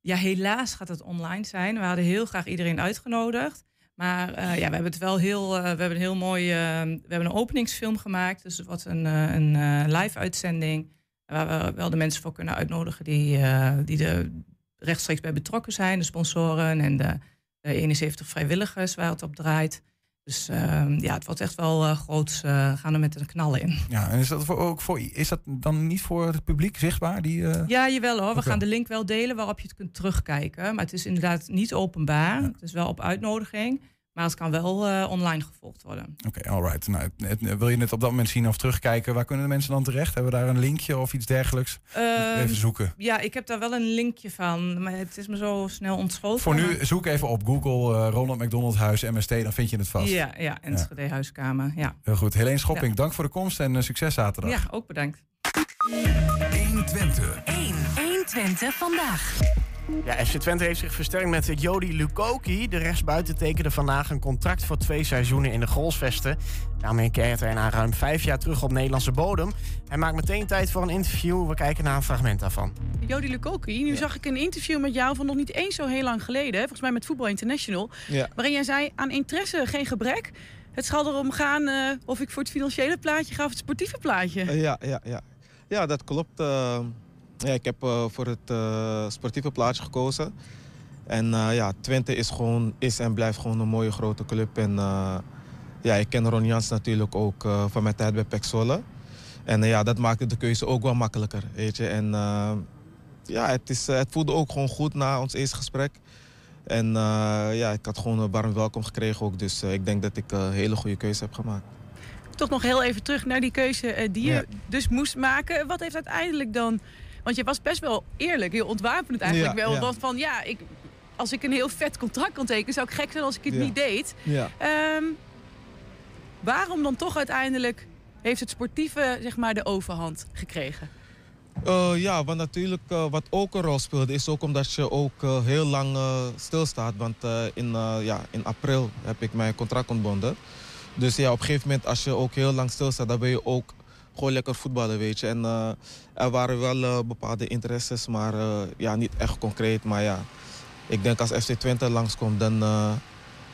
Ja, helaas gaat het online zijn. We hadden heel graag iedereen uitgenodigd. Maar eh, ja, we hebben het wel heel, eh, we hebben een heel mooi, we hebben een openingsfilm gemaakt. Dus het wordt een, een live uitzending. Waar we wel de mensen voor kunnen uitnodigen die, die er rechtstreeks bij betrokken zijn. De sponsoren en de, de 71 vrijwilligers waar het op draait. Dus ehm, ja, het wordt echt wel eh groot. eh gaan er met de knallen in. Ja, en is dat voor, ook voor, is dat dan niet voor het publiek zichtbaar? Die, eh, Ja, jawel hoor. We gaan de link wel delen waarop je het kunt terugkijken. Maar het is inderdaad niet openbaar. Het is wel op uitnodiging. Maar het kan wel eh, online gevolgd worden. Oké, alright. Nou, het- het- wil je het op dat moment zien of terugkijken? Waar kunnen de mensen dan terecht? Hebben we daar een linkje of iets dergelijks? Ehm, even zoeken. Ja, ik heb daar wel een linkje van. Maar het is me zo snel ontschoten. Voor nu, zoek even op Google eh, Ronald McDonald Huis MST, dan vind je het vast. Ja, ja, Enschede Huiskamer. Ja. Heel goed. Helene Schopping, Ja. dank voor de komst en eh, succes zaterdag. ja, ook bedankt. 120. 1. 120 vandaag. Ja, FC Twente heeft zich versterkt met Jody Lukoki. De rechtsbuiten tekende vandaag een contract voor twee seizoenen in de Goalsvesten. Daarmee keert hij na ruim vijf jaar terug op Nederlandse bodem. Hij maakt meteen tijd voor een interview. We kijken naar een fragment daarvan. Jody Lukoki, nu zag ik een interview met jou van nog niet eens zo heel lang geleden. Volgens mij met Voetbal International. Ja. Waarin jij zei, aan interesse geen gebrek. Het zal erom gaan eh, of ik voor het financiële plaatje ga of het sportieve plaatje. Eh, ja, ja, ja. ja, dat klopt. Eh, ja, ik heb eh, voor het eh, sportieve plaatje gekozen. En eh, ja, Twente is, gewoon, is en blijft gewoon een mooie grote club. En ja, ik ken Ron Jans natuurlijk ook van mijn tijd bij Pek Zwolle. En ja, dat maakte de keuze ook wel makkelijker, weet je. En ja, het, is, het voelde ook gewoon goed na ons eerste gesprek. En ja, ik had gewoon een warm welkom gekregen ook. Dus ik denk dat ik een hele goede keuze heb gemaakt. Toch nog heel even terug naar die keuze die je Ja. dus moest maken. Wat heeft uiteindelijk dan... Want je was best wel eerlijk, heel ontwapenend eigenlijk Ja, wel. Want van ja, ik, als ik een heel vet contract kan tekenen... zou ik gek zijn als ik het niet deed. Ja. Ehm, waarom dan toch uiteindelijk heeft het sportieve zeg maar, de overhand gekregen? Eh, ja, want natuurlijk eh, wat ook een rol speelde is ook omdat je ook eh, heel lang stilstaat. Want in, ja, in april heb ik mijn contract ontbonden. Dus ja, op een gegeven moment als je ook heel lang stilstaat, dan ben je ook gewoon lekker voetballen, weet je. En er waren wel eh, bepaalde interesses, maar eh, ja, niet echt concreet. Maar ja, ik denk als FC Twente langskomt, dan eh,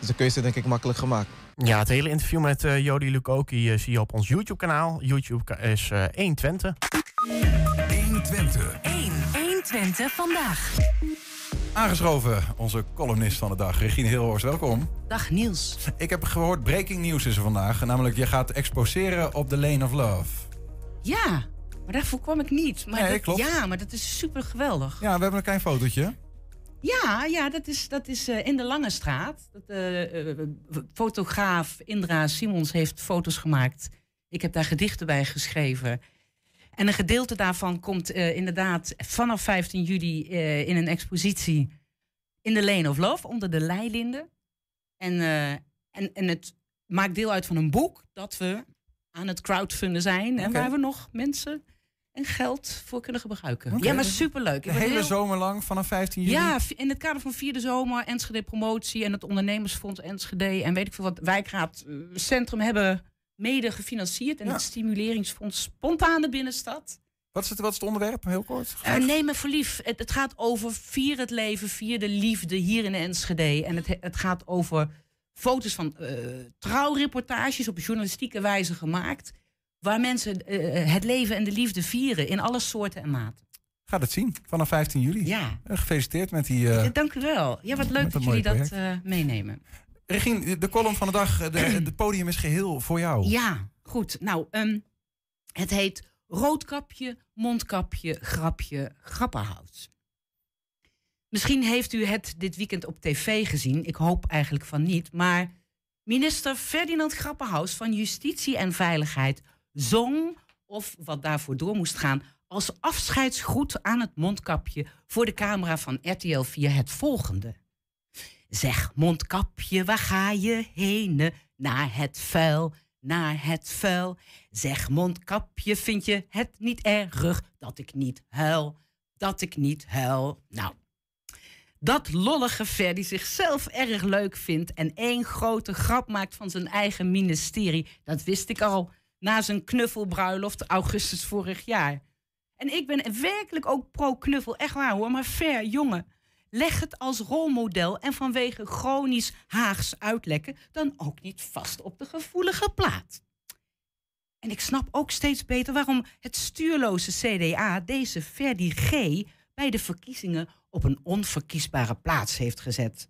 is de keuze denk ik makkelijk gemaakt. Ja, het hele interview met eh, Jody Lukoki zie je op ons YouTube-kanaal. YouTube is eh 120. 120. 1. 120 vandaag. Aangeschoven, onze columnist van de dag, Regine Hilhorst. Welkom. Dag Niels. Ik heb gehoord, breaking news is er vandaag. Namelijk, je gaat exposeren op de Lane of Love. Ja, maar daarvoor kwam ik niet. Maar Nee, dat, klopt. Ja, maar dat is super geweldig. Ja, we hebben een klein fotootje. Ja, ja dat is, dat is eh, in de Lange Straat. Dat, eh, eh, fotograaf Indra Simons heeft foto's gemaakt. Ik heb daar gedichten bij geschreven. En een gedeelte daarvan komt inderdaad vanaf 15 juli in een expositie in de Lane of Love, onder de leilinden. En, en, en het maakt deel uit van een boek dat we aan het crowdfunden zijn. En waar we nog mensen en geld voor kunnen gebruiken. Ja, maar superleuk. De hele heel- zomer lang, vanaf 15 juli? ja, in het kader van Vierde Zomer, Enschede Promotie en het Ondernemersfonds Enschede en weet ik veel wat, Wijkraad eh, Centrum hebben mede gefinancierd. En Ja. het Stimuleringsfonds Spontane Binnenstad. Wat is het, wat is het onderwerp, heel kort? Uh, neem me voor lief. Het, het gaat over vier het leven, vier de liefde hier in Enschede. En het, het gaat over foto's van eh, trouwreportages op journalistieke wijze gemaakt. Waar mensen eh, het leven en de liefde vieren in alle soorten en maten. Gaat het zien, vanaf 15 juli. Ja. Eh, Gefeliciteerd met die... Ja, Dank u wel. Ja, wat leuk dat jullie dat meenemen. Regine, de column van de dag, de, het podium is geheel voor jou. Ja, goed. Nou, ehm, het heet Roodkapje, Mondkapje, Grapje, Grapperhout. Misschien heeft u het dit weekend op tv gezien. Ik hoop eigenlijk van niet. Maar minister Ferdinand Grapperhaus van Justitie en Veiligheid zong, of wat daarvoor door moest gaan, als afscheidsgroet aan het mondkapje voor de camera van RTL 4 het volgende. Zeg mondkapje, waar ga je heen? Naar het vuil, naar het vuil. Zeg mondkapje, vind je het niet erg dat ik niet huil? Dat ik niet huil. Nou, dat lollige Ver die zichzelf erg leuk vindt en één grote grap maakt van zijn eigen ministerie, dat wist ik al na zijn knuffelbruiloft augustus vorig jaar. En ik ben werkelijk ook pro-knuffel, echt waar hoor, maar Ver, jongen. leg het als rolmodel en vanwege chronisch Haags uitlekken dan ook niet vast op de gevoelige plaat. En ik snap ook steeds beter waarom het stuurloze CDA deze Ferdi G bij de verkiezingen op een onverkiesbare plaats heeft gezet.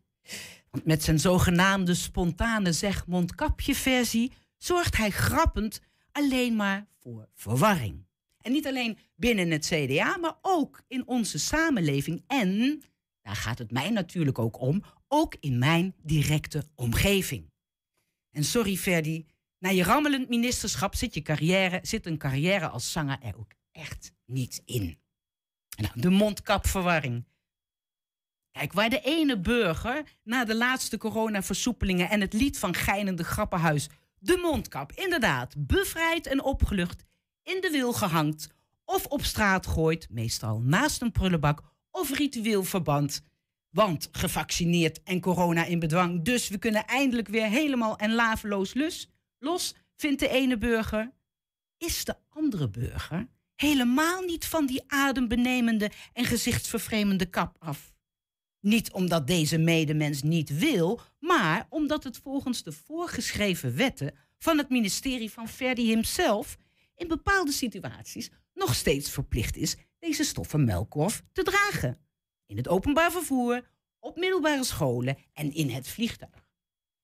Want met zijn zogenaamde spontane zeg-mondkapje-versie zorgt hij grappend alleen maar voor verwarring. En niet alleen binnen het CDA, maar ook in onze samenleving en, daar gaat het mij natuurlijk ook om, ook in mijn directe omgeving. En sorry Ferdi, na je rammelend ministerschap zit, je carrière, zit een carrière als zanger er ook echt niet in. Nou, de mondkapverwarring. Kijk, waar de ene burger na de laatste coronaversoepelingen en het lied van Geinende Grappenhuis de mondkap inderdaad bevrijd en opgelucht in de wil gehangt of op straat gooit, meestal naast een prullenbak of ritueel verband. Want gevaccineerd en corona in bedwang, dus we kunnen eindelijk weer helemaal en laveloos lus, los, vindt de ene burger. Is de andere burger helemaal niet van die adembenemende en gezichtsvervreemende kap af? Niet omdat deze medemens niet wil, maar omdat het volgens de voorgeschreven wetten van het ministerie van Verdi himself in bepaalde situaties nog steeds verplicht is deze stoffen melkkorf te dragen. In het openbaar vervoer, op middelbare scholen en in het vliegtuig.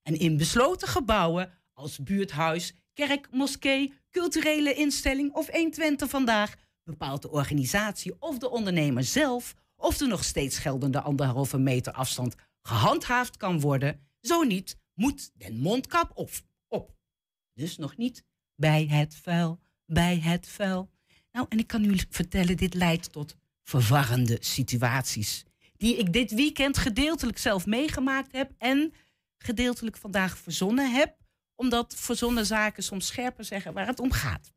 En in besloten gebouwen als buurthuis, kerk, moskee, culturele instelling of 120 vandaag bepaalt de organisatie of de ondernemer zelf of de nog steeds geldende anderhalve meter afstand gehandhaafd kan worden. Zo niet, moet den mondkap op. op. Dus nog niet bij het vuil, bij het vuil. Nou, en ik kan u vertellen, dit leidt tot verwarrende situaties. Die ik dit weekend gedeeltelijk zelf meegemaakt heb en gedeeltelijk vandaag verzonnen heb. Omdat verzonnen zaken soms scherper zeggen waar het om gaat.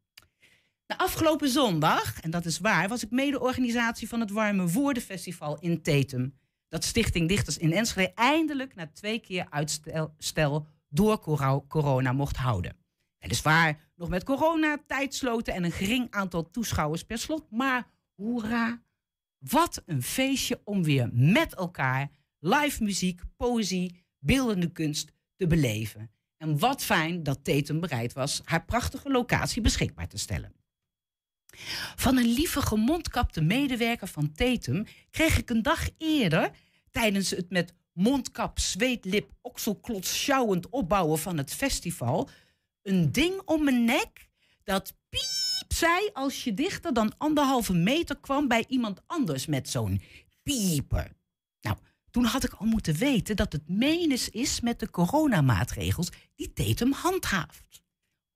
De afgelopen zondag, en dat is waar, was ik mede-organisatie van het Warme Woordenfestival in Tetum. Dat Stichting Dichters in Enschede eindelijk na twee keer uitstel door corona mocht houden. Weliswaar nog met corona, tijdsloten en een gering aantal toeschouwers per slot. Maar hoera, wat een feestje om weer met elkaar live muziek, poëzie, beeldende kunst te beleven. En wat fijn dat Tetum bereid was haar prachtige locatie beschikbaar te stellen. Van een lieve gemondkapte medewerker van Tetum kreeg ik een dag eerder, tijdens het met mondkap, zweetlip, okselklots sjouwend opbouwen van het festival, een ding om mijn nek dat piep zei als je dichter dan anderhalve meter kwam bij iemand anders met zo'n pieper. Nou, toen had ik al moeten weten dat het menens is met de coronamaatregels die Tetum handhaaft.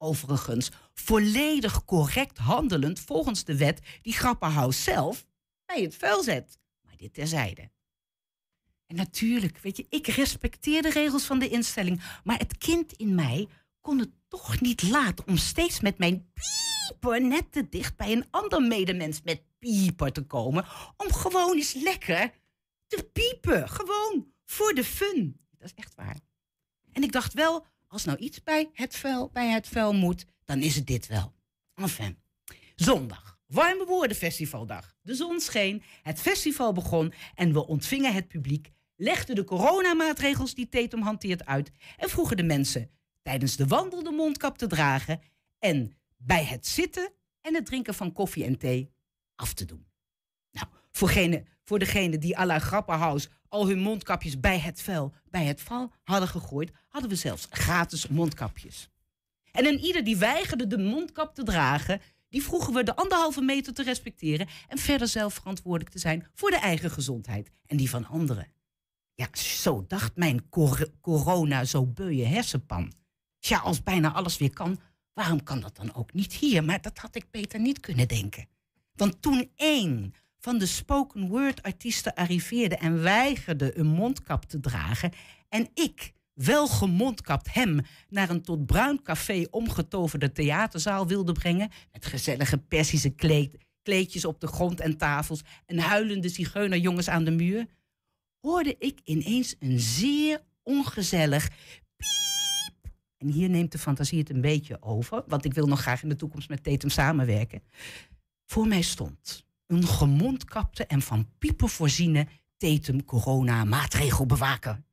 Overigens volledig correct handelend volgens de wet die Grapperhaus zelf bij het vuil zet. Maar dit terzijde. En natuurlijk, weet je, ik respecteer de regels van de instelling, maar het kind in mij kon het toch niet laten om steeds met mijn pieper net te dicht bij een ander medemens met pieper te komen. Om gewoon eens lekker te piepen. Gewoon voor de fun. Dat is echt waar. En ik dacht wel, als nou iets bij het vuil, bij het vuil moet, dan is het dit wel. Enfin, zondag. Warme Woordenfestivaldag. De zon scheen, het festival begon en we ontvingen het publiek, legden de coronamaatregels die Tetum hanteert uit en vroegen de mensen tijdens de wandel de mondkap te dragen en bij het zitten en het drinken van koffie en thee af te doen. Nou, voor, voor degene die à la al hun mondkapjes bij het vel, bij het val hadden gegooid, hadden we zelfs gratis mondkapjes. En een ieder die weigerde de mondkap te dragen, die vroegen we de anderhalve meter te respecteren en verder zelf verantwoordelijk te zijn voor de eigen gezondheid en die van anderen. Ja, zo dacht mijn corona zo beuie hersenpan. Ja, als bijna alles weer kan, waarom kan dat dan ook niet hier? Maar dat had ik beter niet kunnen denken. Want toen één van de spoken word artiesten arriveerde en weigerde een mondkap te dragen en ik wel gemondkapt hem naar een tot bruin café omgetoverde theaterzaal wilde brengen met gezellige persische kleed, kleedjes op de grond en tafels en huilende zigeunerjongens aan de muur, hoorde ik ineens een zeer ongezellig en hier neemt de fantasie het een beetje over, want ik wil nog graag in de toekomst met Tetum samenwerken. Voor mij stond een gemondkapte en van piepen voorziene Tetum corona maatregelbewaker.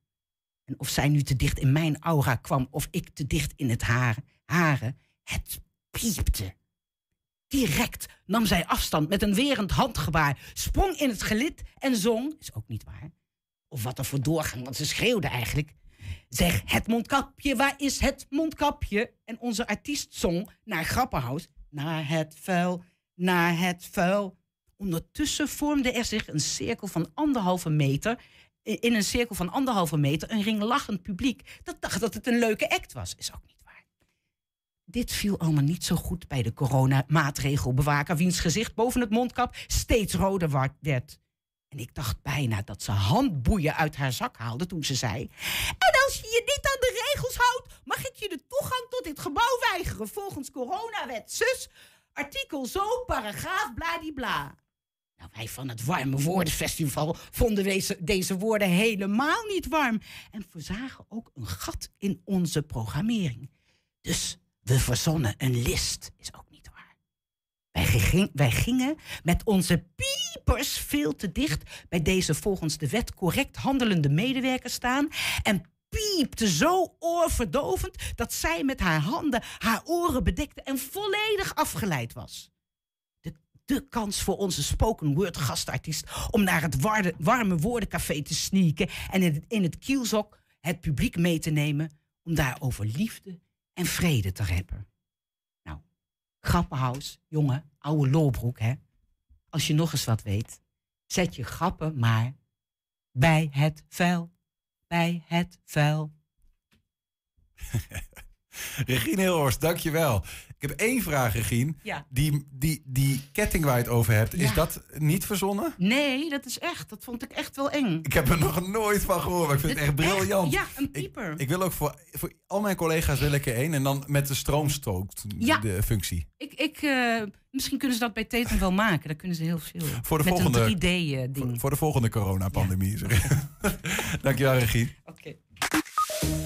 En of zij nu te dicht in mijn aura kwam of ik te dicht in het haren, het piepte. Direct nam zij afstand met een werend handgebaar, sprong in het gelid en zong, is ook niet waar. Of wat er voor doorgang, want ze schreeuwde eigenlijk. Zeg, het mondkapje, waar is het mondkapje? En onze artiest zong naar Grappenhuis, naar het vuil, naar het vuil. Ondertussen vormde er zich een cirkel van anderhalve meter. In een cirkel van anderhalve meter een ring lachend publiek. Dat dacht dat het een leuke act was. Is ook niet waar. Dit viel allemaal niet zo goed bij de coronamaatregelbewaker, wiens gezicht boven het mondkap steeds roder werd. En ik dacht bijna dat ze handboeien uit haar zak haalde toen ze zei: En als je je niet aan de regels houdt, mag ik je de toegang tot dit gebouw weigeren volgens coronawet. Zus, artikel zo, paragraaf, bladibla. Nou, wij van het Warme Woordenfestival vonden deze, deze woorden helemaal niet warm. En voorzagen ook een gat in onze programmering. Dus we verzonnen een list, is ook niet waar. Wij, wij gingen met onze piepers veel te dicht bij deze volgens de wet correct handelende medewerker staan. En piepte zo oorverdovend dat zij met haar handen haar oren bedekte en volledig afgeleid was de kans voor onze spoken word gastartiest om naar het warme woordencafé te sneaken en in het, in het kielzok het publiek mee te nemen om daar over liefde en vrede te rappen. Nou, grappenhuis, jongen, ouwe lolbroek, hè. Als je nog eens wat weet, zet je grappen maar bij het vuil, bij het vuil. Regine Hilhorst, dankjewel. Ik heb één vraag, Regine. Ja. Die, die, die ketting waar je het over hebt, is Ja. dat niet verzonnen? Nee, dat is echt, dat vond ik echt wel eng. Ik heb er nog nooit van gehoord, maar ik vind het echt briljant. Ja, een pieper. Ik wil ook voor, voor al mijn collega's wil ik er één. En dan met de stroomstoot, Ja. de functie. Ik, ik, eh, misschien kunnen ze dat bij Tetum wel maken. Daar kunnen ze heel veel. Voor de Met volgende, een 3D-ding. Voor de volgende coronapandemie. zeg. Dankjewel, Regine.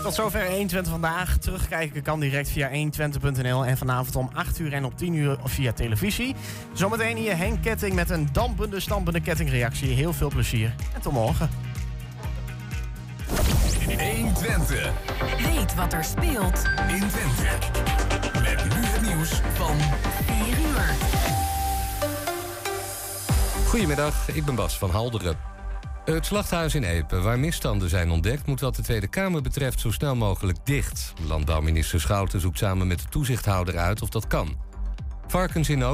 Tot zover 120 vandaag. Terugkijken kan direct via 120.nl en vanavond om 8 uur en op 10 uur via televisie. Zometeen hier Henk Ketting met een dampende, stampende kettingreactie. Heel veel plezier en tot morgen. 120. Weet wat er speelt in Twente. Met nu het nieuws van 4 uur. Goedemiddag, ik ben Bas van Halderen. Het slachthuis in Epen, waar misstanden zijn ontdekt... moet wat de Tweede Kamer betreft zo snel mogelijk dicht. Landbouwminister Schouten zoekt samen met de toezichthouder uit of dat kan. Varkens in